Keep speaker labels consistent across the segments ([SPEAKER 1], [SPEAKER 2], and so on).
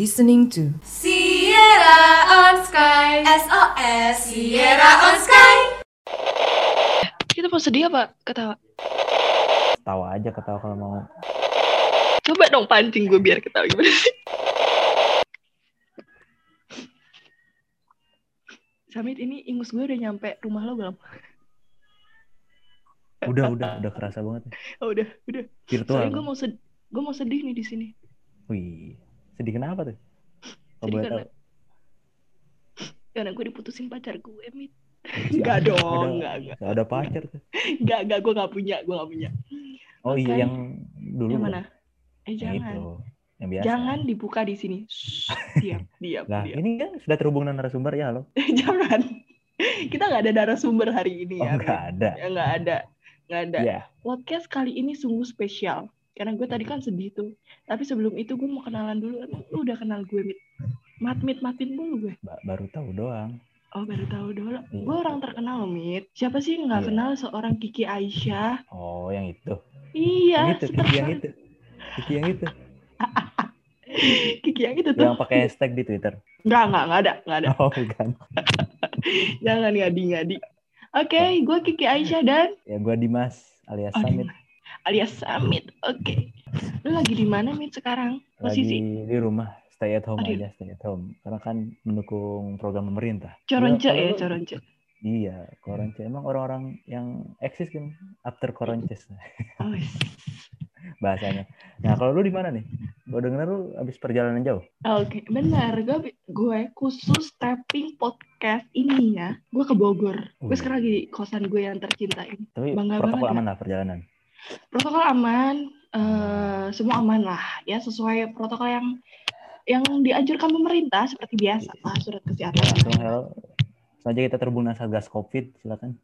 [SPEAKER 1] listening to
[SPEAKER 2] Sierra on Sky SOS Sierra on Sky
[SPEAKER 3] Kita mau sedih apa ketawa?
[SPEAKER 4] Tawa aja ketawa kalau mau.
[SPEAKER 3] Coba dong pancing gue biar ketawa gimana sih? Samit ini ingus gue udah nyampe rumah lo belum?
[SPEAKER 4] Udah, udah, udah kerasa banget. ya.
[SPEAKER 3] Oh udah, udah.
[SPEAKER 4] Virtual.
[SPEAKER 3] Soalnya gue mau sedih, gue mau sedih nih di sini.
[SPEAKER 4] Wih, sedih kenapa tuh?
[SPEAKER 3] Sedih
[SPEAKER 4] boleh
[SPEAKER 3] karena
[SPEAKER 4] tahu.
[SPEAKER 3] karena gue diputusin pacar gue, Mit. Enggak dong, enggak, enggak.
[SPEAKER 4] nggak ada pacar tuh.
[SPEAKER 3] Enggak, enggak, gue gak punya, gue gak punya.
[SPEAKER 4] Oh iya, yang dulu.
[SPEAKER 3] Yang mana? Eh jangan.
[SPEAKER 4] itu. Yang biasa.
[SPEAKER 3] Jangan dibuka di sini. Shh, diam, diam,
[SPEAKER 4] Lah,
[SPEAKER 3] diam.
[SPEAKER 4] ini kan sudah terhubung dengan narasumber ya, halo?
[SPEAKER 3] jangan. Kita nggak ada narasumber hari ini
[SPEAKER 4] Oh,
[SPEAKER 3] ya.
[SPEAKER 4] enggak ada.
[SPEAKER 3] Ya nggak ada, nggak ada.
[SPEAKER 4] Iya.
[SPEAKER 3] Podcast kali ini sungguh spesial. Karena gue tadi kan sedih tuh. Tapi sebelum itu gue mau kenalan dulu. Emang Lu udah kenal gue, Mit? Mat, Mit, matin dulu gue.
[SPEAKER 4] Ba- baru tahu doang.
[SPEAKER 3] Oh, baru tahu dulu.
[SPEAKER 4] Iya.
[SPEAKER 3] Gue orang terkenal Mit. Siapa sih nggak
[SPEAKER 4] Iya.
[SPEAKER 3] kenal seorang Kiki Aisyah?
[SPEAKER 4] Oh, yang itu.
[SPEAKER 3] Iya,
[SPEAKER 4] yang itu, Kiki yang itu. Kiki yang itu.
[SPEAKER 3] Kiki yang itu tuh.
[SPEAKER 4] yang pakai hashtag di Twitter.
[SPEAKER 3] Nggak, nggak, nggak ada, nggak ada.
[SPEAKER 4] Oh, bukan.
[SPEAKER 3] Jangan ngadi-ngadi. Oke, gue Kiki Aisyah dan
[SPEAKER 4] Ya, gua Dimas alias
[SPEAKER 3] Oh,
[SPEAKER 4] Samit.
[SPEAKER 3] Alias Samit. Oke. Lu lagi di mana, Mit, sekarang?
[SPEAKER 4] Lagi
[SPEAKER 3] Posisi
[SPEAKER 4] di rumah. Stay at home
[SPEAKER 3] Aduh.
[SPEAKER 4] aja, stay at home. Karena kan mendukung program pemerintah.
[SPEAKER 3] coronce
[SPEAKER 4] kalau
[SPEAKER 3] ya, coronce.
[SPEAKER 4] Iya, koronce. Emang orang-orang yang eksis kan after koronces
[SPEAKER 3] Oh,
[SPEAKER 4] bahasanya. Nah, kalau lu di mana nih? Gue denger lu habis perjalanan jauh.
[SPEAKER 3] Oke, benar. Gue gue khusus tapping podcast ini ya. Gue ke Bogor. Gue sekarang lagi di kosan gue yang tercinta ini.
[SPEAKER 4] Tapi
[SPEAKER 3] Bangga
[SPEAKER 4] protokol
[SPEAKER 3] banget ya.
[SPEAKER 4] aman lah perjalanan.
[SPEAKER 3] Protokol aman, eh, semua aman lah ya sesuai protokol yang yang dianjurkan pemerintah seperti biasa lah surat
[SPEAKER 4] Ya,
[SPEAKER 3] kesehatan.
[SPEAKER 4] hello. Sengaja kita terhubung dengan Satgas Covid, silakan.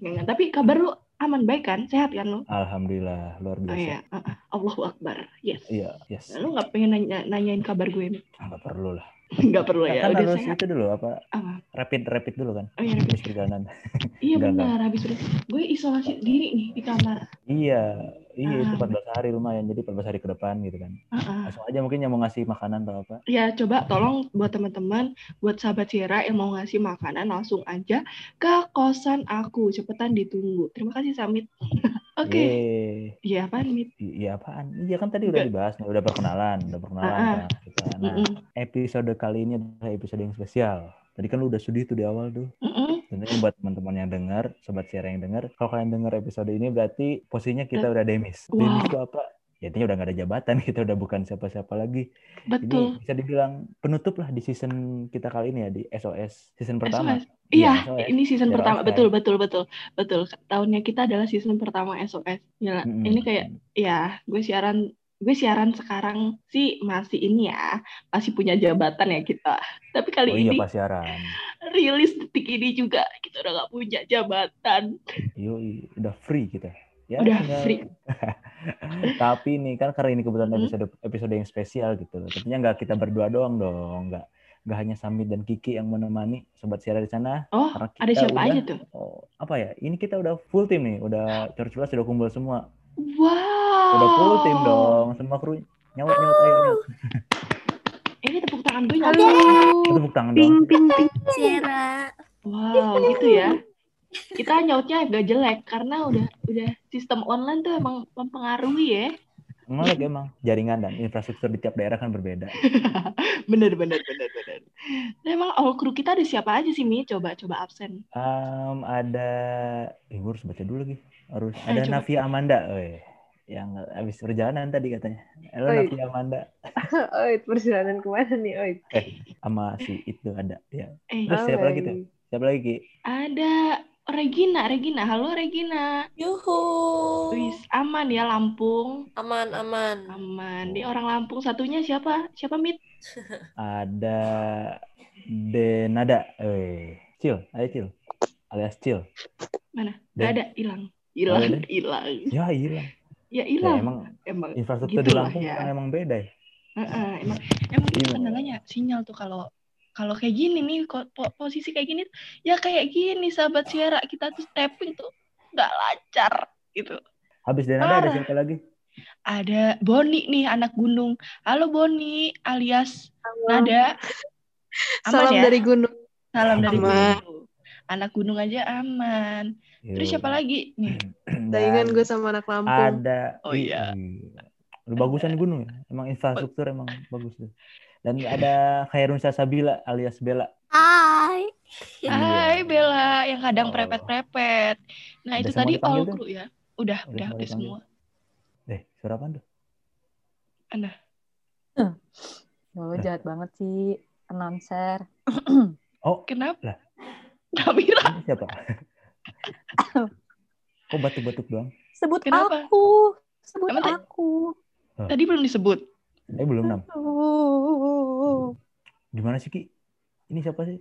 [SPEAKER 3] Nggak, tapi kabar lu aman baik kan? Sehat kan lu?
[SPEAKER 4] Alhamdulillah, luar
[SPEAKER 3] Oh
[SPEAKER 4] biasa.
[SPEAKER 3] iya, uh, uh, Allahu Akbar. Yes.
[SPEAKER 4] Iya, yes.
[SPEAKER 3] Lu nggak pengen nanya, nanyain kabar gue?
[SPEAKER 4] Nggak perlu lah.
[SPEAKER 3] Nggak perlu ya.
[SPEAKER 4] kan
[SPEAKER 3] Udah
[SPEAKER 4] harus
[SPEAKER 3] sehat.
[SPEAKER 4] itu dulu apa?
[SPEAKER 3] Apa?
[SPEAKER 4] Rapid rapid dulu kan.
[SPEAKER 3] Oh iya,
[SPEAKER 4] Habis perjalanan.
[SPEAKER 3] Iya
[SPEAKER 4] Enggak,
[SPEAKER 3] benar, habis udah gue isolasi diri nih di kamar.
[SPEAKER 4] iya, iya itu
[SPEAKER 3] Ah.
[SPEAKER 4] 14 hari lumayan. Jadi 14 hari ke depan gitu kan.
[SPEAKER 3] Heeh.
[SPEAKER 4] Langsung aja mungkin yang mau ngasih makanan atau apa.
[SPEAKER 3] Ya coba tolong buat teman-teman, buat sahabat Sierra yang mau ngasih makanan langsung aja ke kosan aku. Cepetan ditunggu. Terima kasih Samit. Oke.
[SPEAKER 4] Yeay.
[SPEAKER 3] Iya apaan?
[SPEAKER 4] I- Iya apaan? Iya kan tadi udah dibahas, nih, udah perkenalan, udah perkenalan
[SPEAKER 3] Ah, ah.
[SPEAKER 4] sama kita. Nah,
[SPEAKER 3] Mm-mm.
[SPEAKER 4] episode kali ini adalah episode yang spesial. Tadi kan lu udah sedih tuh di awal tuh.
[SPEAKER 3] Mm-mm.
[SPEAKER 4] Tentunya buat teman-teman yang dengar, sobat share yang dengar, kalau kalian dengar episode ini berarti posisinya kita udah demis.
[SPEAKER 3] Wow.
[SPEAKER 4] Demis itu apa? Ya, intinya udah gak ada jabatan, kita udah bukan siapa-siapa lagi.
[SPEAKER 3] Betul.
[SPEAKER 4] Ini bisa dibilang penutup lah di season kita kali ini ya di SOS season pertama.
[SPEAKER 3] SOS. Iya,
[SPEAKER 4] SOS.
[SPEAKER 3] ini season
[SPEAKER 4] Sierra
[SPEAKER 3] pertama. Betul, betul, betul. Betul. Tahunnya kita adalah season pertama SOS. Gila.
[SPEAKER 4] Mm-mm.
[SPEAKER 3] Ini kayak ya, gue siaran gue siaran sekarang sih masih ini ya, masih punya jabatan ya kita. Tapi kali
[SPEAKER 4] Oh iya
[SPEAKER 3] ini
[SPEAKER 4] pas siaran.
[SPEAKER 3] rilis detik ini juga kita udah gak punya jabatan.
[SPEAKER 4] Yoi, udah free kita. Ya,
[SPEAKER 3] Udah
[SPEAKER 4] tinggal-
[SPEAKER 3] free.
[SPEAKER 4] Tapi nih kan karena ini kebetulan
[SPEAKER 3] Hmm.
[SPEAKER 4] episode episode yang spesial gitu. Tentunya nggak kita berdua doang dong, nggak nggak hanya Samit dan Kiki yang menemani sobat siara di sana.
[SPEAKER 3] Oh,
[SPEAKER 4] Karena
[SPEAKER 3] ada siapa
[SPEAKER 4] udah-
[SPEAKER 3] aja tuh?
[SPEAKER 4] Oh, apa ya? Ini kita udah full tim nih, udah curculas sudah kumpul semua.
[SPEAKER 3] Wow.
[SPEAKER 4] Udah full tim dong, semua kru nyaut nyaut ayo nyaut.
[SPEAKER 3] Ini tepuk tangan gue
[SPEAKER 5] Halo.
[SPEAKER 4] Tepuk tangan
[SPEAKER 5] ping
[SPEAKER 4] dong.
[SPEAKER 5] ping ping Sierra.
[SPEAKER 3] Wow, gitu ya. Kita nyautnya agak jelek karena udah udah sistem online tuh emang mempengaruhi ya.
[SPEAKER 4] Ngelek emang jaringan dan infrastruktur di tiap daerah kan berbeda.
[SPEAKER 3] Bener bener bener bener. Nah, emang all kru kita ada siapa aja sih Mi? Coba coba absen.
[SPEAKER 4] Em, ada, eh, gue harus baca dulu lagi. Harus
[SPEAKER 3] Eh,
[SPEAKER 4] ada
[SPEAKER 3] coba.
[SPEAKER 4] Navia Amanda, weh. yang habis perjalanan tadi katanya. Halo
[SPEAKER 5] Oi.
[SPEAKER 4] Navia Amanda.
[SPEAKER 5] Oh, perjalanan ke mana nih? Oh,
[SPEAKER 4] sama si itu ada ya.
[SPEAKER 3] Eh,
[SPEAKER 4] Terus siapa lagi tuh? Siapa lagi Ki?
[SPEAKER 3] ada Regina, Regina. Halo Regina.
[SPEAKER 2] Yuhu
[SPEAKER 3] Wis aman ya Lampung.
[SPEAKER 2] Aman aman
[SPEAKER 3] Aman. Di orang Lampung satunya siapa? Siapa Mit?
[SPEAKER 4] Ada Denada. Eh, Cil, ayo Cil. Alias Cil.
[SPEAKER 3] Mana?
[SPEAKER 4] Den.
[SPEAKER 3] Gak ada, hilang. Hilang, hilang.
[SPEAKER 4] Ya hilang.
[SPEAKER 3] Ya
[SPEAKER 4] Ya,
[SPEAKER 3] hilang.
[SPEAKER 4] emang
[SPEAKER 3] emang
[SPEAKER 4] infrastruktur di
[SPEAKER 3] gitulah
[SPEAKER 4] Lampung
[SPEAKER 3] ya.
[SPEAKER 4] emang beda ya.
[SPEAKER 3] Heeh, emang emang itu
[SPEAKER 4] Iya.
[SPEAKER 3] kendalanya sinyal tuh kalau kalau kayak gini nih posisi kayak gini ya kayak gini sahabat Sierra kita tuh tapping tuh nggak lancar gitu
[SPEAKER 4] Habis Denada ada
[SPEAKER 3] Parah.
[SPEAKER 4] siapa lagi?
[SPEAKER 3] ada Boni nih anak gunung. Halo Boni alias Nada. Aman
[SPEAKER 5] Salam
[SPEAKER 3] ya?
[SPEAKER 5] dari gunung.
[SPEAKER 3] Salam dari
[SPEAKER 5] Aman.
[SPEAKER 3] gunung. Anak gunung aja aman. Terus siapa lagi nih?
[SPEAKER 5] Saingan gue sama anak Lampung.
[SPEAKER 4] ada
[SPEAKER 3] Oh, iya.
[SPEAKER 4] Lu bagusan di gunung ya emang infrastruktur emang bagus tuh dan ada Khairun Sasabila alias Bella
[SPEAKER 2] Hai.
[SPEAKER 3] Hai Bella yang kadang
[SPEAKER 4] Oh.
[SPEAKER 3] prepet-prepet. Nah,
[SPEAKER 4] Udah
[SPEAKER 3] itu tadi all
[SPEAKER 4] tuh?
[SPEAKER 3] crew ya. Udah,
[SPEAKER 4] Udah
[SPEAKER 3] udah,
[SPEAKER 4] semua
[SPEAKER 3] udah
[SPEAKER 4] dipanggil.
[SPEAKER 3] semua.
[SPEAKER 4] eh suara apa tuh
[SPEAKER 1] Lo jahat banget sih, announcer.
[SPEAKER 4] oh
[SPEAKER 3] Kenapa?
[SPEAKER 4] Lah.
[SPEAKER 3] Namira.
[SPEAKER 4] ini siapa kok batuk-batuk doang
[SPEAKER 1] Sebut
[SPEAKER 3] Kenapa?
[SPEAKER 1] aku. Sebut
[SPEAKER 3] Emang
[SPEAKER 1] aku.
[SPEAKER 3] Tadi belum disebut.
[SPEAKER 4] Eh belum nam
[SPEAKER 1] Uh.
[SPEAKER 4] gimana sih ki ini siapa sih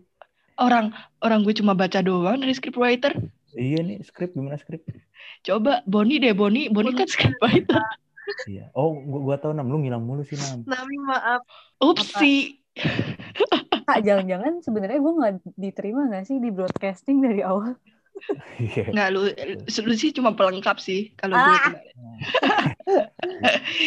[SPEAKER 3] Orang orang gue cuma baca doang dari scriptwriter.
[SPEAKER 4] iya nih skrip gimana skrip
[SPEAKER 3] Coba Boni deh, Boni. Boni kan scriptwriter.
[SPEAKER 4] iya oh gua, gua tahu nam lu ngilang mulu sih nam
[SPEAKER 5] Nami maaf.
[SPEAKER 3] Upsi.
[SPEAKER 1] Kak, jangan-jangan sebenarnya gue nggak diterima nggak sih di broadcasting dari awal?
[SPEAKER 4] Iya.
[SPEAKER 3] Nggak, lu, lu sih cuma pelengkap sih. Kalau gue
[SPEAKER 1] Ah.
[SPEAKER 3] kemarin.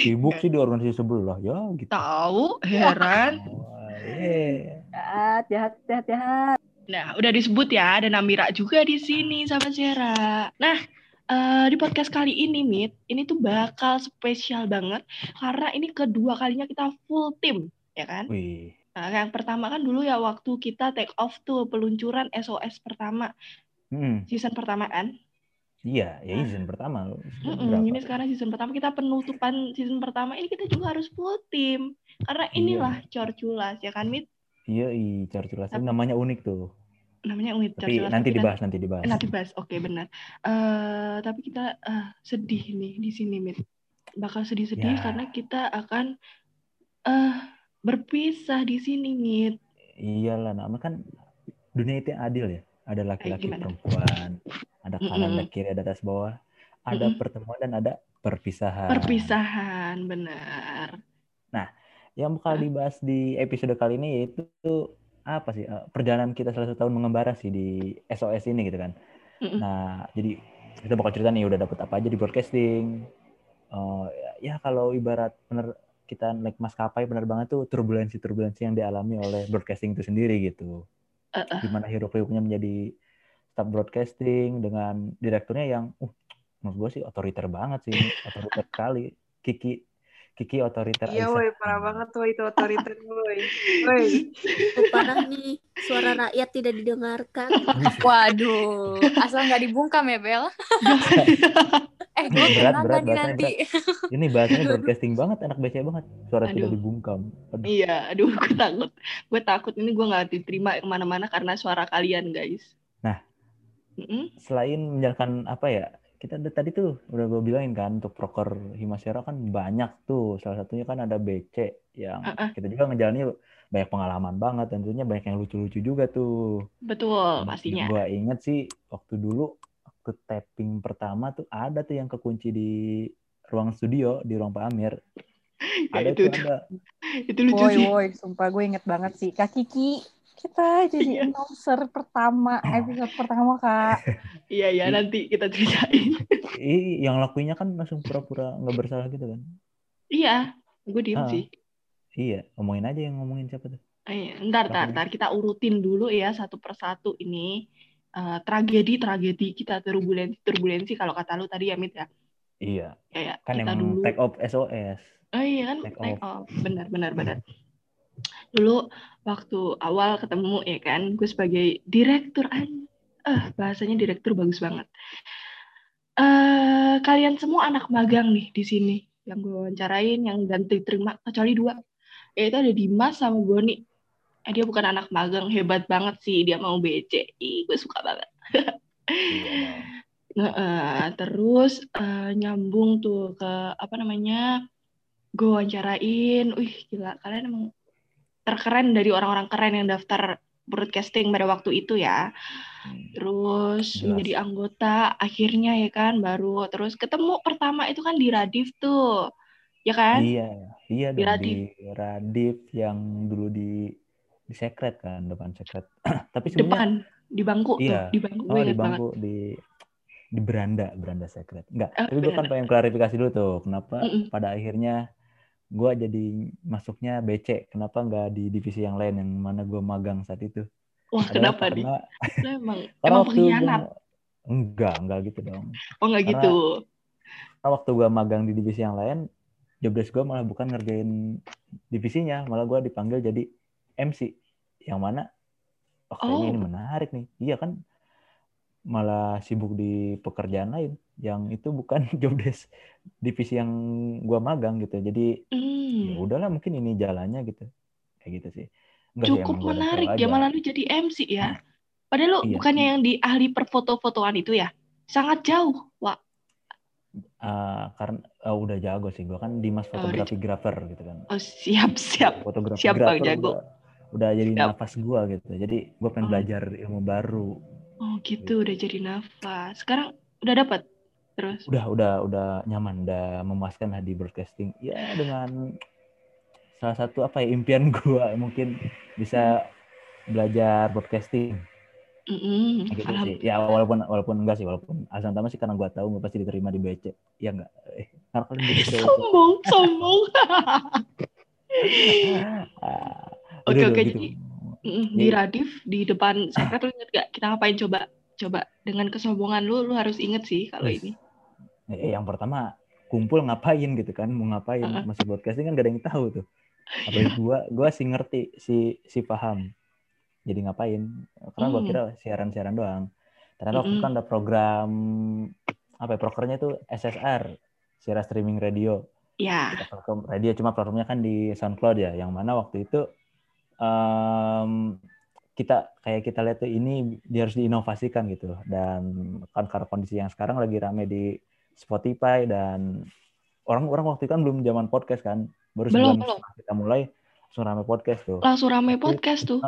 [SPEAKER 4] sibuk sih di organisasi sebelah ya gitu
[SPEAKER 3] Tahu, heran.
[SPEAKER 4] Wah, iya.
[SPEAKER 1] Jahat, jahat, jahat, jahat.
[SPEAKER 3] Nah, udah disebut ya, ada Namira juga di sini sama Zera. Nah, eh, di podcast kali ini, Mit, ini tuh bakal spesial banget karena ini kedua kalinya kita full tim, ya kan?
[SPEAKER 4] wih
[SPEAKER 3] Nah, yang pertama kan dulu ya waktu kita take off tuh peluncuran SOS pertama,
[SPEAKER 4] Hmm,
[SPEAKER 3] season pertama kan?
[SPEAKER 4] iya ya season pertama. Season
[SPEAKER 3] ini sekarang season pertama kita penutupan season pertama ini kita juga harus full tim karena
[SPEAKER 4] Iya.
[SPEAKER 3] inilah corculas ya kan Mit?
[SPEAKER 4] Iya i Carculas Ini namanya unik tuh.
[SPEAKER 3] Namanya unit
[SPEAKER 4] tapi
[SPEAKER 3] corculas
[SPEAKER 4] nanti
[SPEAKER 3] tapi
[SPEAKER 4] dibahas nanti dibahas.
[SPEAKER 3] nanti bahas oke benar. Eh tapi kita eh, sedih nih di sini Mit. Bakal sedih-sedih
[SPEAKER 4] Ya.
[SPEAKER 3] karena kita akan eh berpisah di sini Mit.
[SPEAKER 4] Iyalah namanya kan dunia itu yang adil ya ada laki-laki
[SPEAKER 3] gimana?
[SPEAKER 4] perempuan ada kanan ada kiri ada atas bawah. Ada
[SPEAKER 3] Mm-mm.
[SPEAKER 4] pertemuan dan ada perpisahan.
[SPEAKER 3] Perpisahan benar.
[SPEAKER 4] Yang bakal dibahas di episode kali ini yaitu apa sih eh, perjalanan kita selama satu tahun mengembara sih di SOS ini gitu kan.
[SPEAKER 3] Mm-mm.
[SPEAKER 4] nah jadi kita bakal cerita nih udah dapet apa aja di broadcasting. Eh, ya kalau ibarat bener kita naik maskapai bener banget tuh turbulensi turbulensi yang dialami oleh broadcasting itu sendiri gitu
[SPEAKER 3] Eh, eh.
[SPEAKER 4] gimana hiruk pikuknya menjadi staff broadcasting dengan direkturnya yang uh menurut gue sih otoriter banget sih otoriter kali Kiki Kiki otoriter
[SPEAKER 5] Iya woi, parah banget woi itu otoriter woi. Woi.
[SPEAKER 2] Parah nih, suara rakyat tidak didengarkan.
[SPEAKER 6] Waduh, asal nggak dibungkam ya Bel. eh, gue
[SPEAKER 4] Berat, berat, bahasanya
[SPEAKER 6] nanti?
[SPEAKER 4] ini bahasanya broadcasting banget enak BC banget suara tidak
[SPEAKER 3] Aduh.
[SPEAKER 4] dibungkam Aduh.
[SPEAKER 3] iya aduh gue takut gue takut ini gue nggak diterima ke mana-mana karena suara kalian guys
[SPEAKER 4] Nah.
[SPEAKER 3] Mm-mm.
[SPEAKER 4] selain menjalankan apa ya kita udah- tadi tuh udah gue bilangin kan untuk proker Himasera kan banyak tuh salah satunya kan ada BC yang
[SPEAKER 3] Uh-uh.
[SPEAKER 4] kita juga ngejalanin banyak pengalaman banget tentunya banyak yang lucu-lucu juga tuh
[SPEAKER 3] betul pastinya
[SPEAKER 4] gue inget sih waktu dulu waktu tapping pertama tuh ada tuh yang kekunci di ruang studio di ruang Pak Amir
[SPEAKER 3] Ya,
[SPEAKER 4] ada
[SPEAKER 3] itu,
[SPEAKER 4] tuh
[SPEAKER 3] itu
[SPEAKER 4] ada
[SPEAKER 3] itu lucu
[SPEAKER 1] Woi,
[SPEAKER 3] sih
[SPEAKER 1] woi, sumpah gue inget banget sih. Kak Kiki, kita jadi
[SPEAKER 3] Iya.
[SPEAKER 1] announcer pertama, episode pertama, Kak.
[SPEAKER 3] iya iya nanti kita ceritain
[SPEAKER 4] Ih, yang lakuinnya kan langsung pura-pura nggak bersalah gitu kan
[SPEAKER 3] iya gue diem
[SPEAKER 4] Ah.
[SPEAKER 3] sih
[SPEAKER 4] iya ngomongin aja yang ngomongin siapa tuh
[SPEAKER 3] Eh, ntar, ntar,
[SPEAKER 4] Lakuin.
[SPEAKER 3] ntar kita urutin dulu ya satu persatu ini eh, tragedi tragedi kita turbulensi turbulensi kalau kata lu tadi ya Mit ya?
[SPEAKER 4] Iya.
[SPEAKER 3] Kayak
[SPEAKER 4] kan
[SPEAKER 3] kita
[SPEAKER 4] yang
[SPEAKER 3] dulu
[SPEAKER 4] take off SOS
[SPEAKER 3] oh iya kan?
[SPEAKER 4] Take
[SPEAKER 3] take off. benar benar benar. Dulu waktu awal ketemu ya kan gue sebagai direktur an eh bahasanya direktur bagus banget. Eh kalian semua anak magang nih di sini yang gue wawancarain yang dan diterima kecuali dua. Yaitu ada Dimas sama Boni eh, dia bukan anak magang hebat banget sih dia mau BC Ih, gue suka banget Heeh, terus eh, nyambung tuh ke apa namanya gue wawancarain, wih gila kalian emang terkeren dari orang-orang keren yang daftar broadcasting pada waktu itu ya.
[SPEAKER 4] Hmm,
[SPEAKER 3] Terus
[SPEAKER 4] Jelas.
[SPEAKER 3] menjadi anggota akhirnya ya kan baru terus ketemu pertama itu kan di Radif tuh, ya kan?
[SPEAKER 4] iya iya
[SPEAKER 3] Di
[SPEAKER 4] dong
[SPEAKER 3] Radif.
[SPEAKER 4] di Radif yang dulu di di secret kan depan secret tapi sebenarnya
[SPEAKER 3] Depan di bangku
[SPEAKER 4] Iya.
[SPEAKER 3] tuh, di bangku
[SPEAKER 4] oh di
[SPEAKER 3] banget.
[SPEAKER 4] bangku di di beranda beranda secret enggak
[SPEAKER 3] Oh,
[SPEAKER 4] tapi gue kan pengen klarifikasi dulu tuh kenapa
[SPEAKER 3] Mm-mm.
[SPEAKER 4] pada akhirnya gue jadi masuknya BC kenapa nggak di divisi yang lain yang mana gue magang saat itu
[SPEAKER 3] Wah,
[SPEAKER 4] Adalah
[SPEAKER 3] kenapa
[SPEAKER 4] karena
[SPEAKER 3] Lo emang emang pengkhianat.
[SPEAKER 4] enggak enggak gitu dong
[SPEAKER 3] Oh, enggak
[SPEAKER 4] Karena-
[SPEAKER 3] gitu.
[SPEAKER 4] Karena waktu gue magang di divisi yang lain, job desk gue malah bukan ngerjain divisinya, malah gue dipanggil jadi MC. Yang mana, oh kayaknya
[SPEAKER 3] Oh.
[SPEAKER 4] ini menarik nih. Iya kan, malah sibuk di pekerjaan lain. Yang itu bukan job desk divisi yang gue magang gitu. Jadi ya
[SPEAKER 3] Hmm.
[SPEAKER 4] udahlah mungkin ini jalannya gitu. Kayak gitu sih. Enggak sih,
[SPEAKER 3] Cukup
[SPEAKER 4] gua udah
[SPEAKER 3] menarik ya malah lu jadi MC ya. Padahal lo
[SPEAKER 4] Iya.
[SPEAKER 3] bukannya yang di ahli perfoto-fotoan itu ya? Sangat jauh, Wak.
[SPEAKER 4] Ah, karena ah, udah jago sih gue kan Dimas
[SPEAKER 3] Oh, udah
[SPEAKER 4] fotografi grafer gitu kan.
[SPEAKER 3] Oh, siap, siap.
[SPEAKER 4] fotografi
[SPEAKER 3] Siap, Bang, jago.
[SPEAKER 4] Udah jadi
[SPEAKER 3] Siap.
[SPEAKER 4] nafas gua gitu. Jadi gua pengen
[SPEAKER 3] Oh.
[SPEAKER 4] belajar ilmu baru.
[SPEAKER 3] Oh, gitu udah jadi nafas. Sekarang udah dapat terus.
[SPEAKER 4] Udah udah udah nyaman, udah memuaskan lah di broadcasting. Ya dengan salah satu apa ya impian gua mungkin bisa belajar broadcasting
[SPEAKER 3] Mm-mm.
[SPEAKER 4] gitu sih. Ya walaupun walaupun enggak sih walaupun alasan utama sih karena gua tahu gua pasti diterima di BC. Ya enggak. Eh, karena cewek.
[SPEAKER 3] sombong, sombong. Oke, oke,
[SPEAKER 4] gitu.
[SPEAKER 3] jadi-. Di
[SPEAKER 4] Iya.
[SPEAKER 3] Radif di depan secret lu inget gak kita ngapain coba? Coba dengan kesombongan lu, lu harus inget sih kalau ini.
[SPEAKER 4] Eh, yang pertama kumpul ngapain gitu kan mau ngapain
[SPEAKER 3] Heeh.
[SPEAKER 4] masih broadcasting kan gak ada yang tahu tuh apalagi gua gua sih ngerti si si paham jadi ngapain karena gua
[SPEAKER 3] Hmm.
[SPEAKER 4] kira siaran-siaran doang ternyata waktu itu
[SPEAKER 3] Mm-mm.
[SPEAKER 4] kan ada program apa ya prokernya itu SSR siaran streaming radio
[SPEAKER 3] Ya,
[SPEAKER 4] platform radio cuma platformnya kan di SoundCloud ya yang mana waktu itu em, kita kayak kita lihat tuh ini dia harus diinovasikan gitu dan kan karena kondisi yang sekarang lagi rame di Spotify dan orang-orang waktu itu kan belum zaman podcast kan baru
[SPEAKER 3] Belum, belum.
[SPEAKER 4] kita mulai langsung rame podcast tuh
[SPEAKER 3] langsung rame
[SPEAKER 4] Waktu-
[SPEAKER 3] podcast tuh.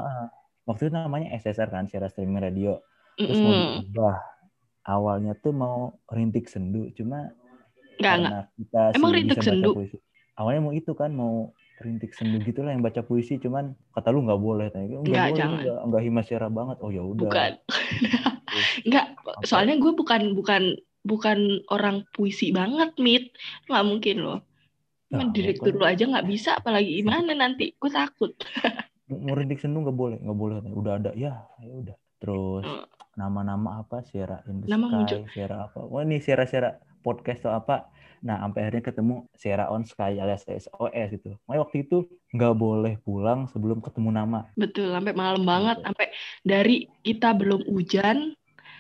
[SPEAKER 4] Waktu itu namanya SSR kan siaran streaming radio terus mau
[SPEAKER 3] Mm-mm.
[SPEAKER 4] diubah awalnya tuh mau rintik sendu cuma karena kita
[SPEAKER 3] Emang rintik sendu?
[SPEAKER 4] puisi. Awalnya mau itu kan mau rintik sendu gitu lah yang baca puisi cuman kata lu nggak boleh tanya
[SPEAKER 3] Nggak,
[SPEAKER 4] boleh
[SPEAKER 3] jangan.
[SPEAKER 4] nggak nggak himasyara banget oh ya udah
[SPEAKER 3] Bukan.
[SPEAKER 4] Apa?
[SPEAKER 3] soalnya gue bukan bukan bukan orang puisi banget, Mit. Nggak mungkin loh.
[SPEAKER 4] Nah,
[SPEAKER 3] direktur lu aja nggak bisa, apalagi gimana nanti. Gue takut.
[SPEAKER 4] mau rintik sendu nggak boleh nggak boleh udah ada ya ya udah terus
[SPEAKER 3] Hmm.
[SPEAKER 4] nama-nama apa Sierra in the
[SPEAKER 3] Nama
[SPEAKER 4] Sky
[SPEAKER 3] muncul.
[SPEAKER 4] Sierra apa wah ini Sierra Sierra podcast atau apa nah sampai akhirnya ketemu Sierra on Sky alias SOS gitu makanya waktu itu nggak boleh pulang sebelum ketemu nama
[SPEAKER 3] Betul, sampai malam banget,
[SPEAKER 4] Gitu.
[SPEAKER 3] sampai dari kita belum hujan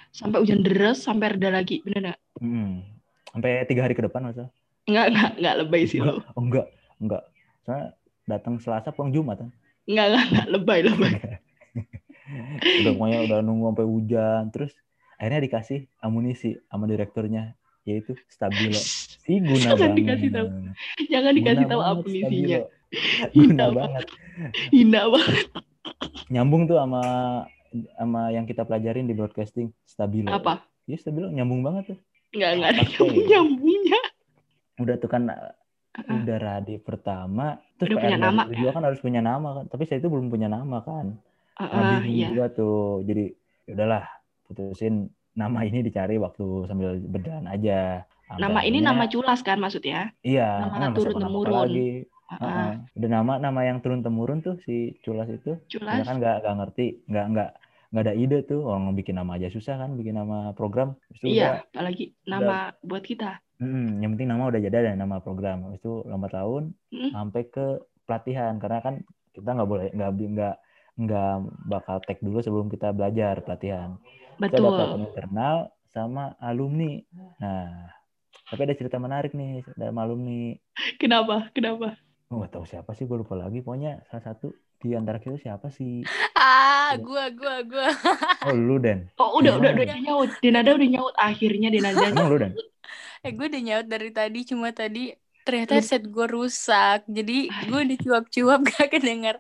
[SPEAKER 3] sampai hujan deras sampai reda lagi, bener nggak?
[SPEAKER 4] Hmm. sampai tiga hari ke depan masa
[SPEAKER 3] Nggak, nggak, nggak lebay sih lo.
[SPEAKER 4] oh enggak enggak soalnya datang Selasa pulang Jumat kan
[SPEAKER 3] Nggak, nggak, nggak lebay, lebay.
[SPEAKER 4] udah pokoknya udah nunggu sampai hujan terus akhirnya dikasih amunisi sama direkturnya yaitu Stabilo si guna
[SPEAKER 3] Jangan
[SPEAKER 4] banget
[SPEAKER 3] dikasih tahu. Jangan dikasih
[SPEAKER 4] Guna
[SPEAKER 3] tahu. Hina
[SPEAKER 4] guna
[SPEAKER 3] banget. Hina banget.
[SPEAKER 4] nyambung tuh sama sama yang kita pelajarin di broadcasting Stabilo
[SPEAKER 3] Apa?
[SPEAKER 4] ya Stabilo nyambung banget tuh
[SPEAKER 3] Nggak, nggak ada
[SPEAKER 4] Pakai.
[SPEAKER 3] nyambung-nyambungnya.
[SPEAKER 4] udah tuh kan udah radio pertama terus
[SPEAKER 3] Udah punya
[SPEAKER 4] PR
[SPEAKER 3] nama,
[SPEAKER 4] dari kedua kan harus punya nama kan tapi saya itu belum punya nama kan
[SPEAKER 3] ah,
[SPEAKER 4] bingung
[SPEAKER 3] iya.
[SPEAKER 4] juga tuh jadi ya udahlah putusin nama ini dicari waktu sambil berjalan aja
[SPEAKER 3] Nama ini nama culas kan maksudnya?
[SPEAKER 4] iya
[SPEAKER 3] nama turun
[SPEAKER 4] nama apa
[SPEAKER 3] temurun.
[SPEAKER 4] lagi. Heeh. udah nama nama yang turun temurun tuh si culas itu
[SPEAKER 3] Culas.
[SPEAKER 4] Karena kan nggak nggak ngerti nggak nggak nggak ada ide tuh orang bikin nama aja susah kan bikin nama program itu udah
[SPEAKER 3] Iya, apalagi nama buat kita.
[SPEAKER 4] Mm, yang penting nama udah jadi ada nama program. Habis itu lambat tahun
[SPEAKER 3] Mm.
[SPEAKER 4] sampai ke pelatihan karena kan kita nggak boleh nggak nggak nggak bakal tag dulu sebelum kita belajar pelatihan.
[SPEAKER 3] Betul.
[SPEAKER 4] internal sama alumni. Nah, tapi ada cerita menarik nih dalam alumni.
[SPEAKER 3] Kenapa? Kenapa?
[SPEAKER 4] Oh, nggak tahu siapa sih, gue lupa lagi. Pokoknya salah satu di antara kita siapa sih?
[SPEAKER 6] Ah, gua, gua, gua.
[SPEAKER 4] Oh, lu Dan.
[SPEAKER 3] Oh, udah, udah, udah
[SPEAKER 4] Gimana?
[SPEAKER 3] nyaut. Denada udah nyaut. Akhirnya Denada
[SPEAKER 4] Emang lu Dan?
[SPEAKER 6] Eh, gue udah nyaut dari tadi, cuma tadi ternyata headset gue rusak. Jadi gue udah cuap-cuap gak kedenger.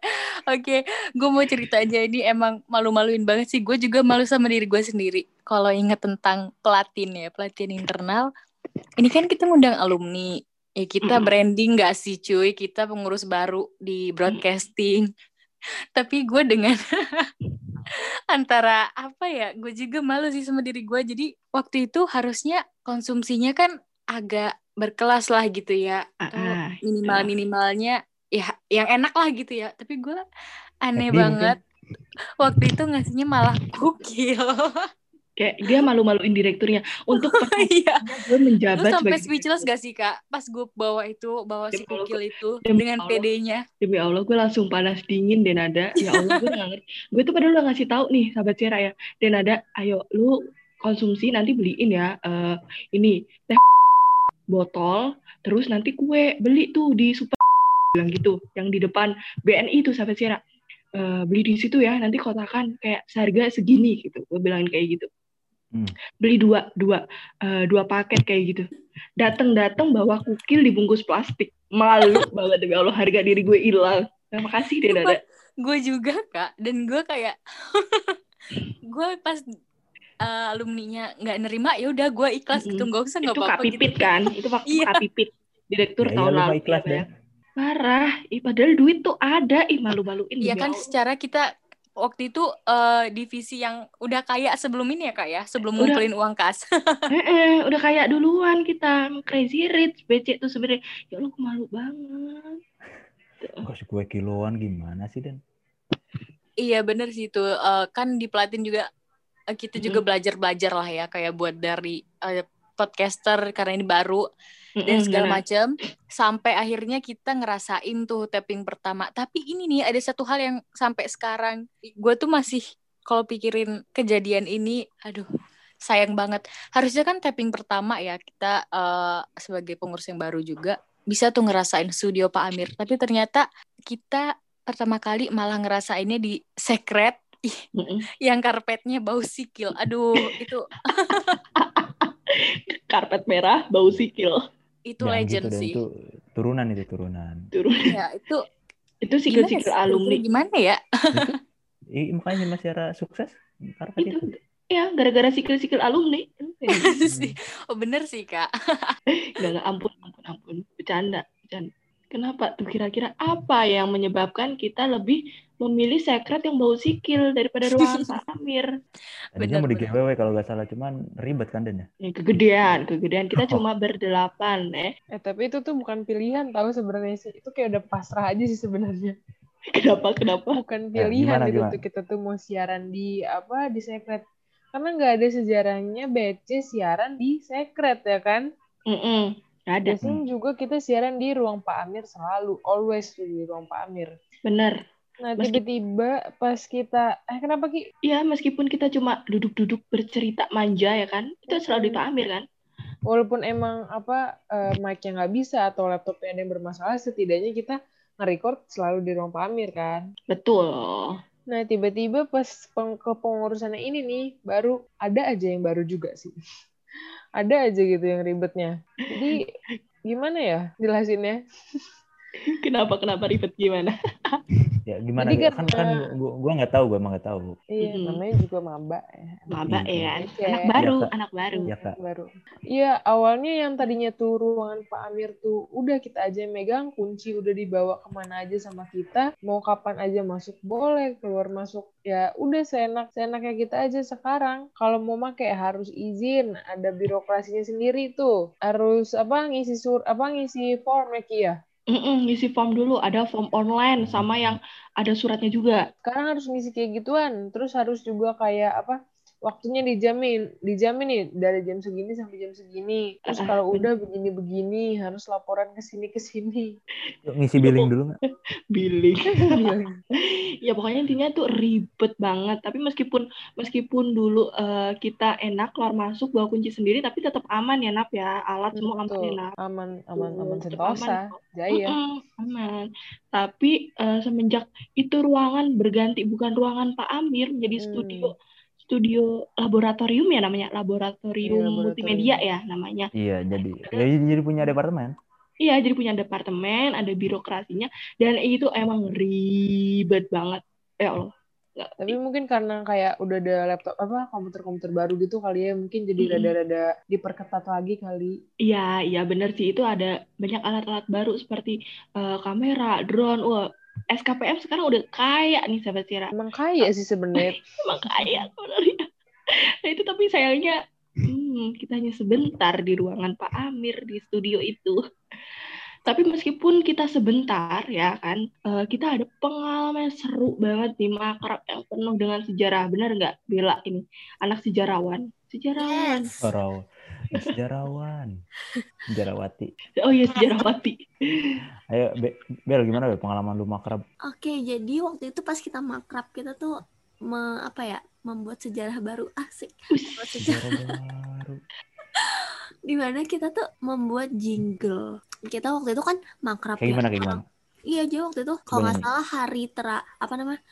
[SPEAKER 6] Oke, gue mau cerita aja. Ini emang malu-maluin banget sih. Gue juga malu sama diri gue sendiri. Kalau inget tentang pelatin ya, pelatihan internal. Ini kan kita ngundang alumni. Ya kita branding gak sih cuy? Kita pengurus baru di broadcasting. tapi gue dengan antara apa ya gue juga malu sih sama diri gue jadi waktu itu harusnya konsumsinya kan agak berkelas lah gitu ya. Atau
[SPEAKER 3] Ah, ah.
[SPEAKER 6] minimal minimalnya ya yang enak lah gitu ya. Tapi gue aneh
[SPEAKER 4] Happy
[SPEAKER 6] banget. Waktu itu ngasihnya malah kukil
[SPEAKER 3] Kayak dia malu-maluin direkturnya. Untuk pertama
[SPEAKER 6] iya
[SPEAKER 3] gue
[SPEAKER 6] lu
[SPEAKER 3] menjabat
[SPEAKER 6] sampai
[SPEAKER 3] sebagai
[SPEAKER 6] speechless gak sih kak? Pas gue bawa itu bawa si
[SPEAKER 3] Demi Allah,
[SPEAKER 6] kukil itu
[SPEAKER 3] demi
[SPEAKER 6] dengan
[SPEAKER 3] Allah.
[SPEAKER 6] PD-nya.
[SPEAKER 3] Demi Allah gue langsung panas dingin dan ada. Ya Allah gue nggak ngerti. Gue tuh padahal udah ngasih tahu nih sahabat Sierra ya. Dan ada ayo lu konsumsi nanti beliin ya eh, ini teh botol terus nanti kue beli tuh di super bilang gitu yang di depan BNI tuh sahabat Sierra Eh, beli di situ ya nanti kotakan kayak seharga segini gitu gue bilangin kayak gitu.
[SPEAKER 4] Hmm.
[SPEAKER 3] beli dua dua eh, dua paket kayak gitu. Datang datang bawa kukil dibungkus plastik. Malu banget demi Allah harga diri gue hilang. Terima kasih deh Nada
[SPEAKER 6] gue juga kak. Dan gue kayak gue pas uh, alumninya nggak nerima ya udah gue ikhlas gitu nggak usah nggak
[SPEAKER 3] itu
[SPEAKER 6] apa-apa
[SPEAKER 3] Kak Pipit
[SPEAKER 6] gitu.
[SPEAKER 3] kan itu waktu
[SPEAKER 6] Iya.
[SPEAKER 3] Kak Pipit direktur
[SPEAKER 4] Ya, iya,
[SPEAKER 3] tahun
[SPEAKER 4] lu
[SPEAKER 3] lalu
[SPEAKER 4] ikhlas
[SPEAKER 3] ya,
[SPEAKER 4] deh.
[SPEAKER 3] Parah Ih, padahal duit tuh ada ih malu-maluin
[SPEAKER 6] Iya kan
[SPEAKER 3] Allah.
[SPEAKER 6] secara kita waktu itu uh, divisi yang udah kaya sebelum ini ya kak ya sebelum
[SPEAKER 3] Udah.
[SPEAKER 6] ngumpulin uang kas
[SPEAKER 3] Eh-eh, udah kayak duluan kita crazy rich BC tuh sebenarnya ya Allah gue malu banget
[SPEAKER 4] Kasih kue kiloan gimana sih Den?
[SPEAKER 6] iya bener sih itu Uh, kan di Platin juga kita juga belajar belajar lah ya kayak buat dari uh, podcaster karena ini baru dan segala macam sampai akhirnya kita ngerasain tuh tapping pertama. Tapi ini nih ada satu hal yang sampai sekarang gue tuh masih kalau pikirin kejadian ini aduh sayang banget. Harusnya kan tapping pertama ya kita eh, sebagai pengurus yang baru juga bisa tuh ngerasain studio Pak Amir. Tapi ternyata kita pertama kali malah ngerasainnya di secret. yang karpetnya bau sikil. Aduh itu.
[SPEAKER 3] Karpet merah bau sikil.
[SPEAKER 6] Itu
[SPEAKER 4] Jangan
[SPEAKER 6] legend
[SPEAKER 4] gitu,
[SPEAKER 6] sih.
[SPEAKER 4] Itu turunan itu turunan.
[SPEAKER 3] turun
[SPEAKER 6] ya itu
[SPEAKER 3] itu
[SPEAKER 6] gimana
[SPEAKER 3] sikil-sikil alumni.
[SPEAKER 6] gimana ya?
[SPEAKER 4] Ih, makanya Mas Yara sukses karpet
[SPEAKER 3] itu
[SPEAKER 4] itu.
[SPEAKER 3] ya gara-gara sikil-sikil alumni.
[SPEAKER 6] Oh bener sih kak.
[SPEAKER 3] Enggak, enggak, ampun, ampun, ampun. Bercanda, bercanda. Kenapa tuh? Kira-kira apa yang menyebabkan kita lebih memilih sekret yang bau sikil daripada ruangan Pak Amir?
[SPEAKER 4] Tadinya mau di giveaway kalau nggak salah, cuman ribet kan Den ya?
[SPEAKER 3] Ya, kegedean, kegedean. Kita cuma berdelapan, eh.
[SPEAKER 7] Eh tapi itu tuh bukan pilihan tahu sebenarnya sih. Itu kayak udah pasrah aja sih sebenarnya.
[SPEAKER 3] Kenapa, kenapa?
[SPEAKER 7] Bukan
[SPEAKER 4] Ya,
[SPEAKER 7] pilihan
[SPEAKER 4] gimana,
[SPEAKER 7] gitu
[SPEAKER 4] gimana?
[SPEAKER 7] tuh kita tuh mau siaran di apa di secret. Karena nggak ada sejarahnya BC siaran di secret ya kan.
[SPEAKER 3] Mm-mm. Nggak ada.
[SPEAKER 7] Biasanya juga kita siaran di ruang Pak Amir selalu, always di ruang Pak Amir.
[SPEAKER 3] Bener.
[SPEAKER 7] Nah tiba-tiba pas kita, eh kenapa Ki?
[SPEAKER 3] Ya, meskipun kita cuma duduk-duduk bercerita manja ya kan, itu selalu di Pak Amir kan?
[SPEAKER 7] Walaupun emang apa eh, mic-nya nggak bisa atau laptopnya ada yang bermasalah, setidaknya kita nge-record selalu di ruang Pak Amir kan.
[SPEAKER 3] Betul.
[SPEAKER 7] Nah, tiba-tiba pas peng kepengurusannya ini nih, baru ada aja yang baru juga sih. ada aja gitu yang ribetnya. Jadi, gimana ya jelasinnya?
[SPEAKER 3] Kenapa, kenapa ribet gimana?
[SPEAKER 4] Ya gimana?
[SPEAKER 7] Jadi
[SPEAKER 4] kan kan
[SPEAKER 7] karena-
[SPEAKER 4] gua, gua nggak tahu, gua emang nggak tahu.
[SPEAKER 7] Iya,
[SPEAKER 3] Mm-mm.
[SPEAKER 7] namanya juga maba ya.
[SPEAKER 3] Maba
[SPEAKER 4] Iya.
[SPEAKER 3] ya kan?
[SPEAKER 7] Oke.
[SPEAKER 3] Anak baru,
[SPEAKER 4] Iya, Kak.
[SPEAKER 3] anak baru.
[SPEAKER 4] Iya, Kak.
[SPEAKER 7] baru. Iya, awalnya yang tadinya tuh ruangan Pak Amir tuh udah kita aja yang megang, kunci udah dibawa ke mana aja sama kita, mau kapan aja masuk boleh, keluar masuk ya udah seenak seenaknya kita aja sekarang. Kalau mau make harus izin, ada birokrasinya sendiri tuh, harus apa ngisi sur apa ngisi form ya ya.
[SPEAKER 3] Mm-mm, ngisi form dulu, ada form online sama yang ada suratnya juga.
[SPEAKER 7] Sekarang harus ngisi kayak gituan, terus harus juga kayak apa? Waktunya dijamin, dijamin nih dari jam segini sampai jam segini. Terus
[SPEAKER 3] Ah,
[SPEAKER 7] kalau udah begini-begini harus laporan ke sini ke sini.
[SPEAKER 4] Ngisi billing dulu nggak?
[SPEAKER 3] Billing. ya pokoknya intinya tuh ribet banget. Tapi meskipun meskipun dulu eh, kita enak keluar masuk bawa kunci sendiri, tapi tetap aman ya Nap ya. Alat semua aman ya
[SPEAKER 7] Betul.
[SPEAKER 3] Nap.
[SPEAKER 7] Aman, aman, aman
[SPEAKER 3] Tuh, tetap
[SPEAKER 7] sentosa,
[SPEAKER 3] aman
[SPEAKER 7] jaya.
[SPEAKER 3] Aman. Tapi eh, semenjak itu ruangan berganti bukan ruangan Pak Amir menjadi
[SPEAKER 7] Hmm.
[SPEAKER 3] studio studio laboratorium ya namanya laboratorium
[SPEAKER 7] Iya, laboratorium.
[SPEAKER 3] multimedia ya namanya.
[SPEAKER 4] Iya, jadi ya, jadi punya departemen.
[SPEAKER 3] Iya, jadi punya departemen, ada birokrasinya, dan itu emang ribet banget. Ya Allah. Nggak-
[SPEAKER 7] Tapi mungkin karena kayak udah ada laptop apa komputer-komputer baru gitu kali ya, mungkin jadi
[SPEAKER 3] Mm-mm.
[SPEAKER 7] rada-rada diperketat lagi kali.
[SPEAKER 3] Iya, iya bener sih. Itu ada banyak alat-alat baru seperti eh, kamera, drone. Wah, SKPM sekarang udah kaya nih sahabat Sira.
[SPEAKER 5] Emang kaya sih sebenarnya.
[SPEAKER 3] Emang kaya sebenarnya. Nah itu tapi sayangnya hmm, kita hanya sebentar di ruangan Pak Amir di studio itu. Tapi meskipun kita sebentar ya kan, eh, kita ada pengalaman seru banget di makrab yang penuh dengan sejarah. Benar nggak Bella ini? Anak sejarawan. Sejarawan.
[SPEAKER 2] Yes.
[SPEAKER 4] Ya, sejarawan, sejarawati.
[SPEAKER 3] Oh iya sejarawati.
[SPEAKER 4] Ayo, Be- Bel, gimana Bel pengalaman lu makrab?
[SPEAKER 2] Oke, jadi waktu itu pas kita makrab kita tuh me- apa ya membuat sejarah baru asik. Membuat sejarah
[SPEAKER 4] Sejarah baru.
[SPEAKER 2] di mana kita tuh membuat jingle. Kita waktu itu kan makrab
[SPEAKER 4] Kayak
[SPEAKER 2] ya.
[SPEAKER 4] gimana, kayak gimana?
[SPEAKER 2] Iya, jadi waktu itu kalau nggak salah hari tera apa namanya